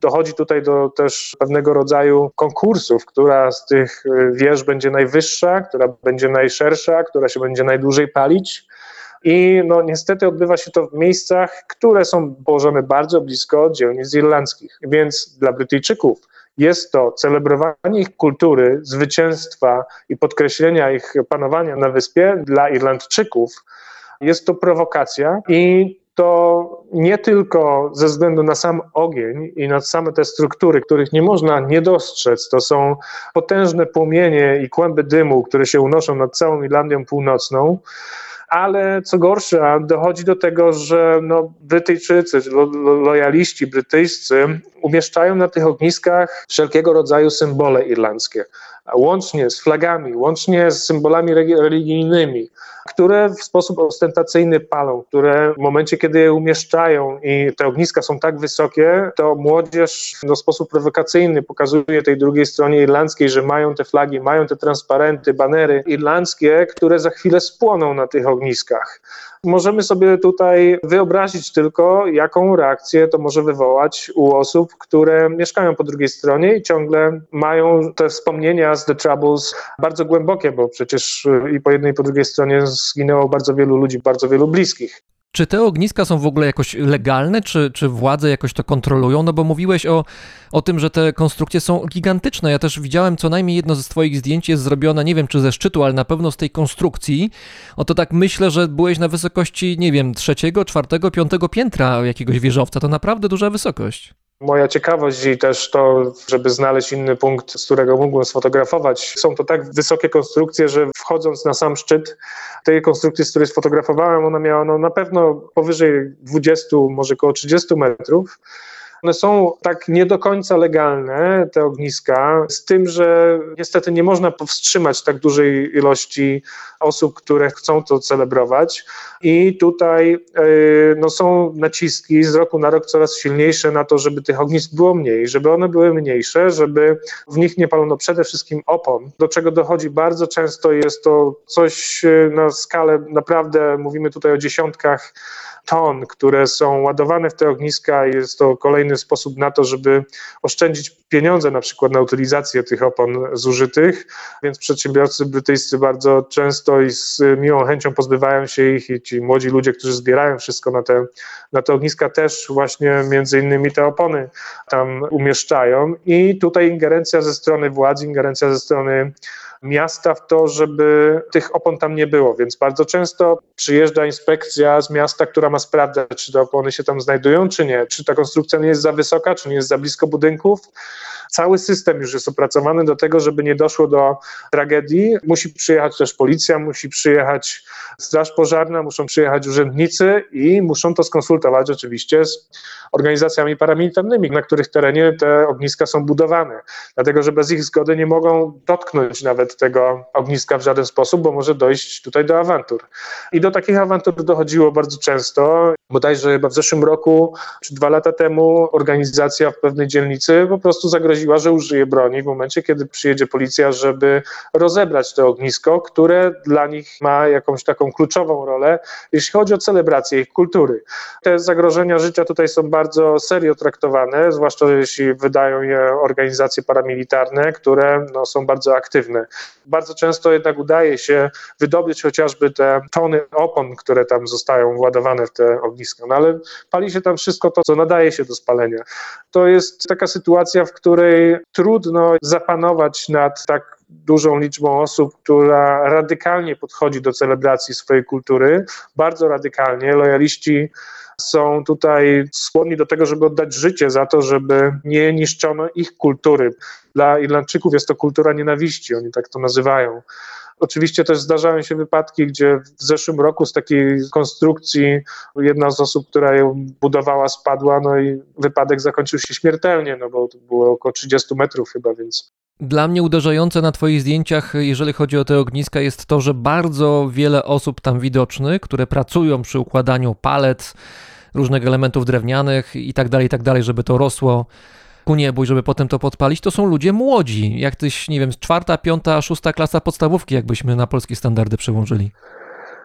Dochodzi tutaj do też pewnego rodzaju konkursów, która z tych wież będzie najwyższa, która będzie najszersza, która się będzie najdłużej palić. I no, niestety odbywa się to w miejscach, które są położone bardzo blisko dzielnic irlandzkich. Więc dla Brytyjczyków jest to celebrowanie ich kultury, zwycięstwa i podkreślenia ich panowania na wyspie. Dla Irlandczyków jest to prowokacja i to nie tylko ze względu na sam ogień i na same te struktury, których nie można nie dostrzec, to są potężne płomienie i kłęby dymu, które się unoszą nad całą Irlandią Północną ale co gorsza, dochodzi do tego, że no, Brytyjczycy, lo, lo, lojaliści brytyjscy umieszczają na tych ogniskach wszelkiego rodzaju symbole irlandzkie, łącznie z flagami, łącznie z symbolami religijnymi, które w sposób ostentacyjny palą, które w momencie, kiedy je umieszczają i te ogniska są tak wysokie, to młodzież w sposób prowokacyjny pokazuje tej drugiej stronie irlandzkiej, że mają te flagi, mają te transparenty, banery irlandzkie, które za chwilę spłoną na tych ogniskach. Możemy sobie tutaj wyobrazić tylko, jaką reakcję to może wywołać u osób, które mieszkają po drugiej stronie i ciągle mają te wspomnienia z The Troubles bardzo głębokie, bo przecież i po jednej i po drugiej stronie zginęło bardzo wielu ludzi, bardzo wielu bliskich. Czy te ogniska są w ogóle jakoś legalne, czy, czy władze jakoś to kontrolują? No bo mówiłeś o, o tym, że te konstrukcje są gigantyczne. Ja też widziałem co najmniej jedno ze Twoich zdjęć jest zrobione, nie wiem czy ze szczytu, ale na pewno z tej konstrukcji. Oto tak myślę, że byłeś na wysokości, nie wiem, trzeciego, czwartego, piątego piętra jakiegoś wieżowca. To naprawdę duża wysokość. Moja ciekawość i też to, żeby znaleźć inny punkt, z którego mógłbym sfotografować. Są to tak wysokie konstrukcje, że wchodząc na sam szczyt tej konstrukcji, z której sfotografowałem, ona miała no, na pewno powyżej 20, może około 30 metrów. One są tak nie do końca legalne, te ogniska, z tym, że niestety nie można powstrzymać tak dużej ilości osób, które chcą to celebrować. I tutaj yy, no, są naciski z roku na rok coraz silniejsze na to, żeby tych ognisk było mniej, żeby one były mniejsze, żeby w nich nie palono przede wszystkim opon, do czego dochodzi bardzo często. Jest to coś yy, na skalę naprawdę, mówimy tutaj o dziesiątkach ton, które są ładowane w te ogniska. Jest to kolejny sposób na to, żeby oszczędzić pieniądze na przykład na utylizację tych opon zużytych, więc przedsiębiorcy brytyjscy bardzo często i z miłą chęcią pozbywają się ich i ci młodzi ludzie, którzy zbierają wszystko na te, na te ogniska też właśnie między innymi te opony tam umieszczają i tutaj ingerencja ze strony władz, ingerencja ze strony miasta w to, żeby tych opon tam nie było, więc bardzo często przyjeżdża inspekcja z miasta, która ma sprawdzać, czy te opony się tam znajdują, czy nie, czy ta konstrukcja nie jest za wysoka, czy nie jest za blisko budynków. Cały system już jest opracowany do tego, żeby nie doszło do tragedii. Musi przyjechać też policja, musi przyjechać straż pożarna, muszą przyjechać urzędnicy i muszą to skonsultować oczywiście z organizacjami paramilitarnymi, na których terenie te ogniska są budowane. Dlatego, że bez ich zgody nie mogą dotknąć nawet tego ogniska w żaden sposób, bo może dojść tutaj do awantur. I do takich awantur dochodziło bardzo często. Bodajże chyba w zeszłym roku, czy dwa lata temu, organizacja w pewnej dzielnicy po prostu zagroziła, że użyje broni w momencie, kiedy przyjedzie policja, żeby rozebrać to ognisko, które dla nich ma jakąś taką kluczową rolę, jeśli chodzi o celebrację ich kultury. Te zagrożenia życia tutaj są bardzo serio traktowane, zwłaszcza jeśli wydają je organizacje paramilitarne, które no, są bardzo aktywne. Bardzo często jednak udaje się wydobyć chociażby te tony opon, które tam zostają władowane w te ogniska, no ale pali się tam wszystko to, co nadaje się do spalenia. To jest taka sytuacja, w której trudno zapanować nad tak dużą liczbą osób, która radykalnie podchodzi do celebracji swojej kultury, bardzo radykalnie. Lojaliści są tutaj skłonni do tego, żeby oddać życie za to, żeby nie niszczono ich kultury. Dla Irlandczyków jest to kultura nienawiści, oni tak to nazywają. Oczywiście też zdarzają się wypadki, gdzie w zeszłym roku z takiej konstrukcji jedna z osób, która ją budowała, spadła, no i wypadek zakończył się śmiertelnie, no bo to było około 30 metrów chyba, więc dla mnie uderzające na Twoich zdjęciach, jeżeli chodzi o te ogniska, jest to, że bardzo wiele osób tam widocznych, które pracują przy układaniu palet, różnych elementów drewnianych i tak dalej, i tak żeby to rosło ku niebu i żeby potem to podpalić, to są ludzie młodzi. Jak tyś, nie wiem, czwarta, piąta, szósta klasa podstawówki, jakbyśmy na polskie standardy przełączyli.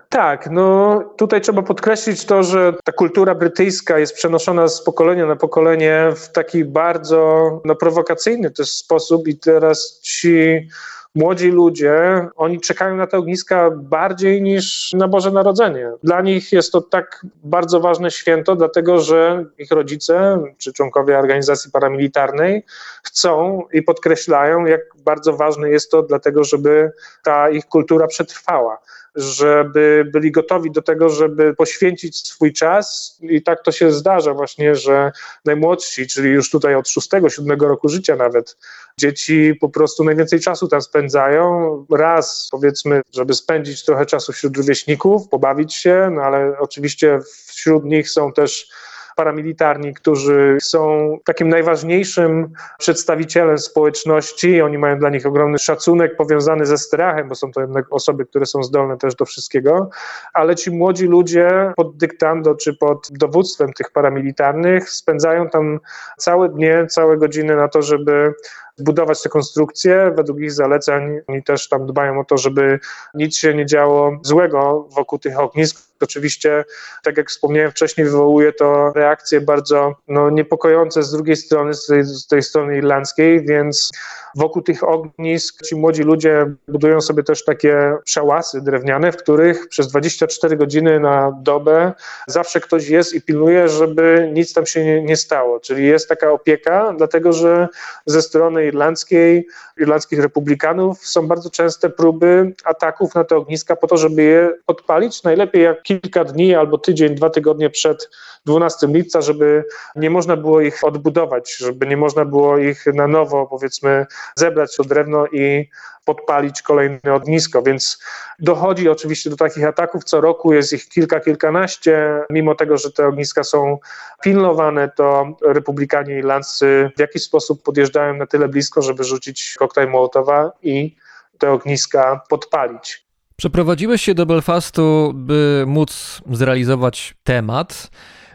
Tak, no tutaj trzeba podkreślić to, że ta kultura brytyjska jest przenoszona z pokolenia na pokolenie w taki bardzo no, prowokacyjny też sposób i teraz ci młodzi ludzie, oni czekają na te ogniska bardziej niż na Boże Narodzenie. Dla nich jest to tak bardzo ważne święto, dlatego że ich rodzice czy członkowie organizacji paramilitarnej chcą i podkreślają, jak bardzo ważne jest to, dlatego żeby ta ich kultura przetrwała żeby byli gotowi do tego, żeby poświęcić swój czas i tak to się zdarza właśnie, że najmłodsi, czyli już tutaj od 6-7 roku życia nawet, dzieci po prostu najwięcej czasu tam spędzają. Raz powiedzmy, żeby spędzić trochę czasu wśród rówieśników, pobawić się, no ale oczywiście wśród nich są też paramilitarni, którzy są takim najważniejszym przedstawicielem społeczności. Oni mają dla nich ogromny szacunek powiązany ze strachem, bo są to jednak osoby, które są zdolne też do wszystkiego, ale ci młodzi ludzie pod dyktando czy pod dowództwem tych paramilitarnych spędzają tam całe dnie, całe godziny na to, żeby budować te konstrukcje według ich zaleceń. Oni też tam dbają o to, żeby nic się nie działo złego wokół tych ognisk. Oczywiście, tak jak wspomniałem wcześniej, wywołuje to reakcje bardzo no, niepokojące z drugiej strony, z tej, z tej strony irlandzkiej, więc wokół tych ognisk ci młodzi ludzie budują sobie też takie szałasy drewniane, w których przez 24 godziny na dobę zawsze ktoś jest i pilnuje, żeby nic tam się nie, nie stało. Czyli jest taka opieka, dlatego że ze strony irlandzkiej, irlandzkich republikanów są bardzo częste próby ataków na te ogniska po to, żeby je podpalić. Najlepiej jak kilka dni albo tydzień, dwa tygodnie przed 12 lipca, żeby nie można było ich odbudować, żeby nie można było ich na nowo, powiedzmy, zebrać to drewno i podpalić kolejne ognisko, więc dochodzi oczywiście do takich ataków co roku, jest ich kilka, kilkanaście, mimo tego, że te ogniska są pilnowane, to republikanie irlandzcy w jakiś sposób podjeżdżają na tyle blisko, żeby rzucić koktajl Mołotowa i te ogniska podpalić. Przeprowadziłeś się do Belfastu, by móc zrealizować temat.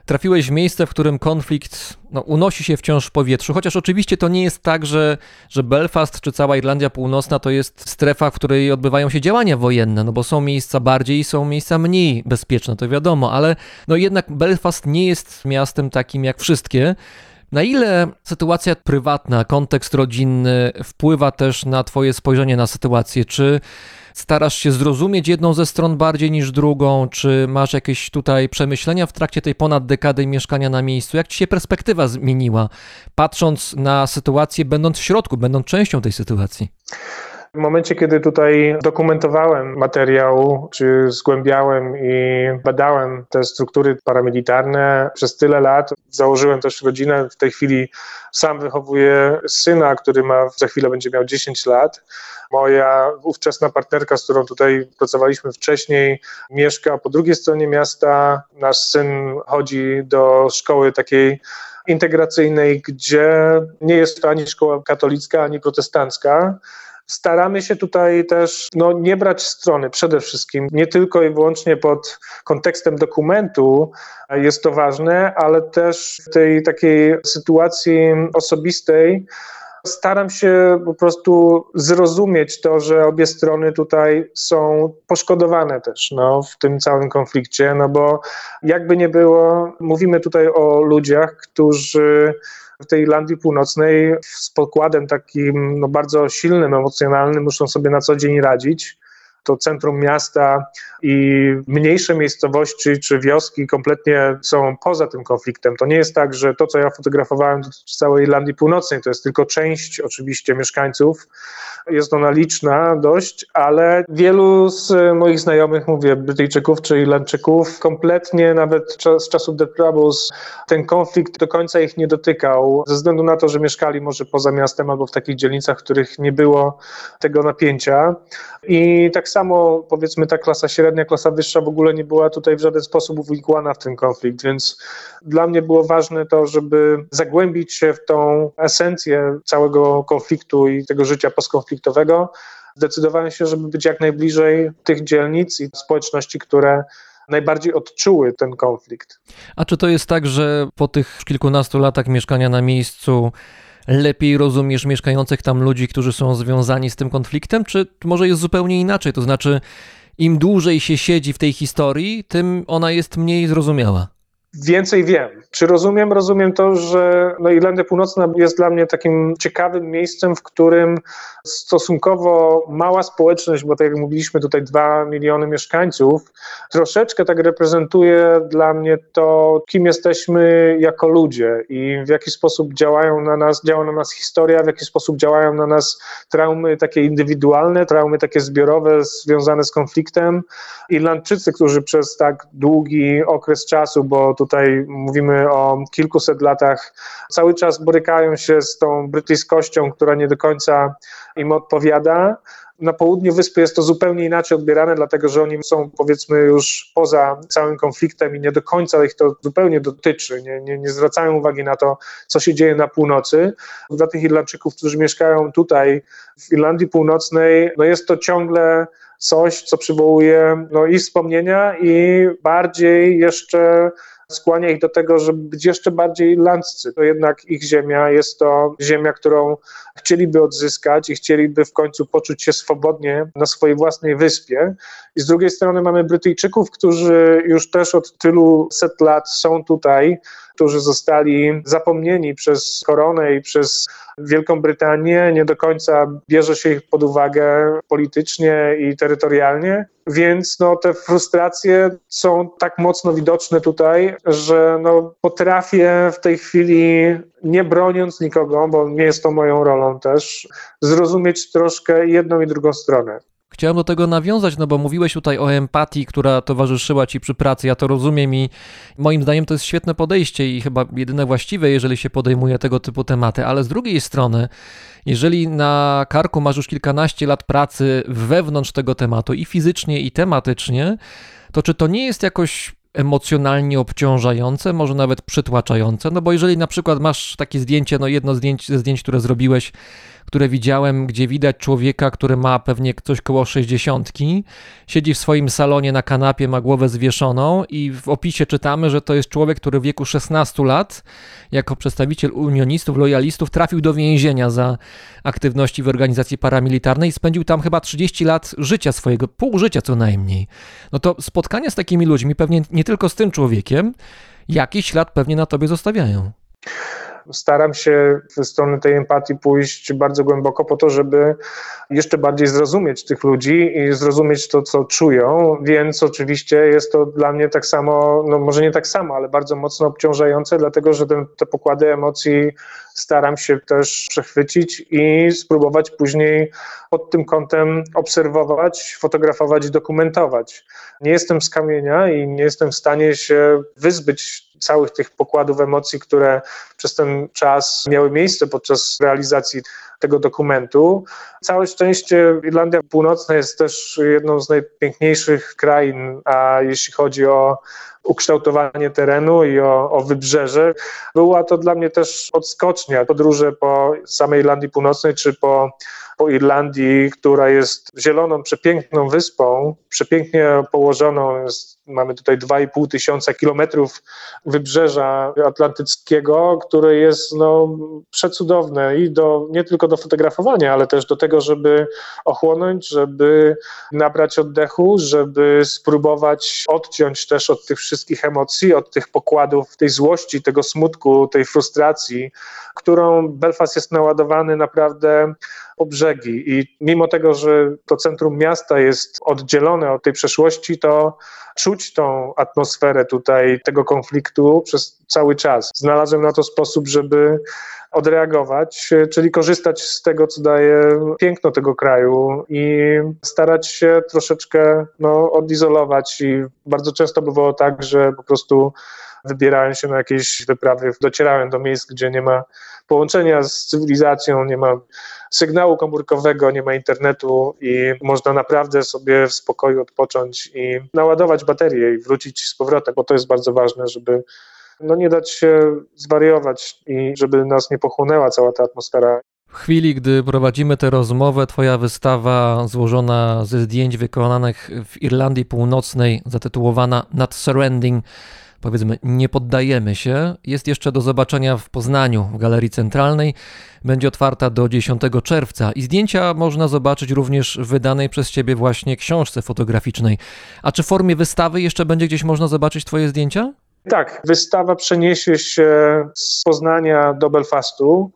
Trafiłeś w miejsce, w którym konflikt no, unosi się wciąż w powietrzu, chociaż oczywiście to nie jest tak, że, że Belfast czy cała Irlandia Północna to jest strefa, w której odbywają się działania wojenne, no bo są miejsca bardziej i są miejsca mniej bezpieczne, to wiadomo, ale no jednak Belfast nie jest miastem takim jak wszystkie. Na ile sytuacja prywatna, kontekst rodzinny wpływa też na Twoje spojrzenie na sytuację? Czy starasz się zrozumieć jedną ze stron bardziej niż drugą? Czy masz jakieś tutaj przemyślenia w trakcie tej ponad dekady mieszkania na miejscu? Jak ci się perspektywa zmieniła, patrząc na sytuację, będąc w środku, będąc częścią tej sytuacji? W momencie, kiedy tutaj dokumentowałem materiał, czy zgłębiałem i badałem te struktury paramilitarne przez tyle lat, założyłem też rodzinę. W tej chwili sam wychowuję syna, który ma za chwilę będzie miał 10 lat. Moja ówczesna partnerka, z którą tutaj pracowaliśmy wcześniej, mieszka po drugiej stronie miasta. Nasz syn chodzi do szkoły takiej integracyjnej, gdzie nie jest to ani szkoła katolicka, ani protestancka. Staramy się tutaj też no, nie brać strony przede wszystkim, nie tylko i wyłącznie pod kontekstem dokumentu jest to ważne, ale też w tej takiej sytuacji osobistej staram się po prostu zrozumieć to, że obie strony tutaj są poszkodowane też no, w tym całym konflikcie, no bo jakby nie było, mówimy tutaj o ludziach, którzy w tej Irlandii Północnej z pokładem takim no, bardzo silnym, emocjonalnym muszą sobie na co dzień radzić to centrum miasta i mniejsze miejscowości czy wioski kompletnie są poza tym konfliktem. To nie jest tak, że to, co ja fotografowałem dotyczy całej Irlandii Północnej, to jest tylko część oczywiście mieszkańców. Jest ona liczna dość, ale wielu z moich znajomych, mówię, Brytyjczyków czy Irlandczyków, kompletnie nawet z czasów The Troubles ten konflikt do końca ich nie dotykał, ze względu na to, że mieszkali może poza miastem albo w takich dzielnicach, w których nie było tego napięcia. I tak samo powiedzmy ta klasa średnia, klasa wyższa w ogóle nie była tutaj w żaden sposób uwikłana w ten konflikt, więc dla mnie było ważne to, żeby zagłębić się w tą esencję całego konfliktu i tego życia postkonfliktowego. Zdecydowałem się, żeby być jak najbliżej tych dzielnic i społeczności, które najbardziej odczuły ten konflikt. A czy to jest tak, że po tych kilkunastu latach mieszkania na miejscu lepiej rozumiesz mieszkających tam ludzi, którzy są związani z tym konfliktem, czy może jest zupełnie inaczej? To znaczy, im dłużej się siedzi w tej historii, tym ona jest mniej zrozumiała. Więcej wiem. Czy rozumiem? Rozumiem to, że no Irlandia Północna jest dla mnie takim ciekawym miejscem, w którym stosunkowo mała społeczność, bo tak jak mówiliśmy tutaj dwa miliony mieszkańców, troszeczkę tak reprezentuje dla mnie to, kim jesteśmy jako ludzie i w jaki sposób działają na nas, działa na nas historia, w jaki sposób działają na nas traumy takie indywidualne, traumy takie zbiorowe związane z konfliktem. Irlandczycy, którzy przez tak długi okres czasu, bo tutaj mówimy o kilkuset latach, cały czas borykają się z tą brytyjskością, która nie do końca im odpowiada. Na południu wyspy jest to zupełnie inaczej odbierane, dlatego że oni są powiedzmy już poza całym konfliktem i nie do końca ich to zupełnie dotyczy. Nie, nie, nie zwracają uwagi na to, co się dzieje na północy. Dla tych Irlandczyków, którzy mieszkają tutaj w Irlandii Północnej, no jest to ciągle coś, co przywołuje no, i wspomnienia, i bardziej jeszcze skłania ich do tego, żeby być jeszcze bardziej irlandzcy. To jednak ich ziemia, jest to ziemia, którą chcieliby odzyskać i chcieliby w końcu poczuć się swobodnie na swojej własnej wyspie. I z drugiej strony mamy Brytyjczyków, którzy już też od tylu set lat są tutaj, którzy zostali zapomnieni przez koronę i przez Wielką Brytanię, nie do końca bierze się ich pod uwagę politycznie i terytorialnie, więc no, te frustracje są tak mocno widoczne tutaj, że no, potrafię w tej chwili, nie broniąc nikogo, bo nie jest to moją rolą też, zrozumieć troszkę jedną i drugą stronę. Chciałem do tego nawiązać, no bo mówiłeś tutaj o empatii, która towarzyszyła ci przy pracy. Ja to rozumiem i moim zdaniem to jest świetne podejście i chyba jedyne właściwe, jeżeli się podejmuje tego typu tematy. Ale z drugiej strony, jeżeli na karku masz już kilkanaście lat pracy wewnątrz tego tematu i fizycznie, i tematycznie, to czy to nie jest jakoś emocjonalnie obciążające, może nawet przytłaczające? No bo jeżeli na przykład masz takie zdjęcie, no jedno zdjęcie ze zdjęć, które zrobiłeś, które widziałem, gdzie widać człowieka, który ma pewnie coś koło 60, siedzi w swoim salonie na kanapie, ma głowę zwieszoną i w opisie czytamy, że to jest człowiek, który w wieku 16 lat, jako przedstawiciel unionistów, lojalistów, trafił do więzienia za aktywności w organizacji paramilitarnej i spędził tam chyba 30 lat życia swojego, pół życia co najmniej. No to spotkania z takimi ludźmi, pewnie nie tylko z tym człowiekiem, jakiś ślad pewnie na tobie zostawiają staram się w stronę tej empatii pójść bardzo głęboko po to, żeby jeszcze bardziej zrozumieć tych ludzi i zrozumieć to, co czują, więc oczywiście jest to dla mnie tak samo, no może nie tak samo, ale bardzo mocno obciążające, dlatego że ten, te pokłady emocji staram się też przechwycić i spróbować później pod tym kątem obserwować, fotografować, dokumentować. Nie jestem z kamienia i nie jestem w stanie się wyzbyć całych tych pokładów emocji, które przez ten czas miały miejsce podczas realizacji tego dokumentu. Całe szczęście Irlandia Północna jest też jedną z najpiękniejszych krain, a jeśli chodzi o ukształtowanie terenu i o, o wybrzeże. Była to dla mnie też odskocznia, podróże po samej Irlandii Północnej czy po po Irlandii, która jest zieloną, przepiękną wyspą, przepięknie położoną. Jest, mamy tutaj 2,5 tysiąca kilometrów wybrzeża atlantyckiego, które jest no, przecudowne i do, nie tylko do fotografowania, ale też do tego, żeby ochłonąć, żeby nabrać oddechu, żeby spróbować odciąć też od tych wszystkich emocji, od tych pokładów, tej złości, tego smutku, tej frustracji, którą Belfast jest naładowany naprawdę po brzegi. I mimo tego, że to centrum miasta jest oddzielone od tej przeszłości, to czuć tą atmosferę tutaj tego konfliktu przez cały czas. Znalazłem na to sposób, żeby odreagować, czyli korzystać z tego, co daje piękno tego kraju i starać się troszeczkę no, odizolować. I bardzo często bywało tak, że po prostu wybierałem się na jakieś wyprawy, docierałem do miejsc, gdzie nie ma połączenia z cywilizacją, nie ma sygnału komórkowego, nie ma internetu i można naprawdę sobie w spokoju odpocząć i naładować baterię i wrócić z powrotem, bo to jest bardzo ważne, żeby no nie dać się zwariować i żeby nas nie pochłonęła cała ta atmosfera. W chwili, gdy prowadzimy tę rozmowę, Twoja wystawa złożona ze zdjęć wykonanych w Irlandii Północnej, zatytułowana Not Surrendering, powiedzmy, nie poddajemy się. Jest jeszcze do zobaczenia w Poznaniu, w Galerii Centralnej. Będzie otwarta do 10 czerwca i zdjęcia można zobaczyć również w wydanej przez Ciebie właśnie książce fotograficznej. A czy w formie wystawy jeszcze będzie gdzieś można zobaczyć Twoje zdjęcia? Tak, wystawa przeniesie się z Poznania do Belfastu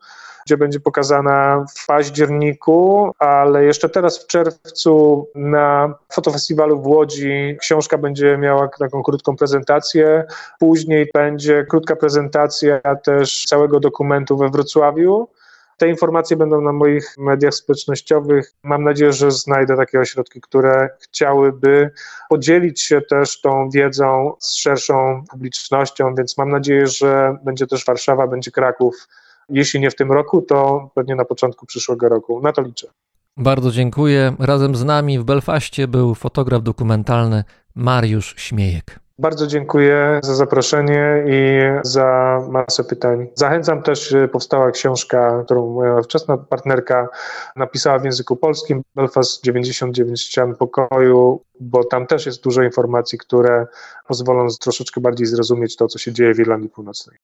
gdzie będzie pokazana w październiku, ale jeszcze teraz w czerwcu na fotofestiwalu w Łodzi książka będzie miała taką krótką prezentację. Później będzie krótka prezentacja też całego dokumentu we Wrocławiu. Te informacje będą na moich mediach społecznościowych. Mam nadzieję, że znajdę takie ośrodki, które chciałyby podzielić się też tą wiedzą z szerszą publicznością, więc mam nadzieję, że będzie też Warszawa, będzie Kraków. Jeśli nie w tym roku, to pewnie na początku przyszłego roku. Na to liczę. Bardzo dziękuję. Razem z nami w Belfaście był fotograf dokumentalny Mariusz Śmiejek. Bardzo dziękuję za zaproszenie i za masę pytań. Zachęcam też, powstała książka, którą moja wczesna partnerka napisała w języku polskim, Belfast 99 ścian pokoju, bo tam też jest dużo informacji, które pozwolą troszeczkę bardziej zrozumieć to, co się dzieje w Irlandii Północnej.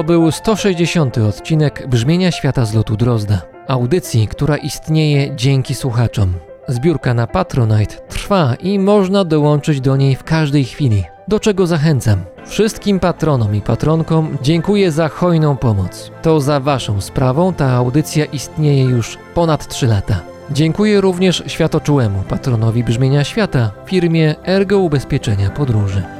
To był 160. odcinek Brzmienia Świata z lotu Drozda. Audycji, która istnieje dzięki słuchaczom. Zbiórka na Patronite trwa i można dołączyć do niej w każdej chwili, do czego zachęcam. Wszystkim patronom i patronkom dziękuję za hojną pomoc. To za Waszą sprawą ta audycja istnieje już ponad 3 lata. Dziękuję również światoczułemu patronowi Brzmienia Świata, firmie Ergo Ubezpieczenia Podróży.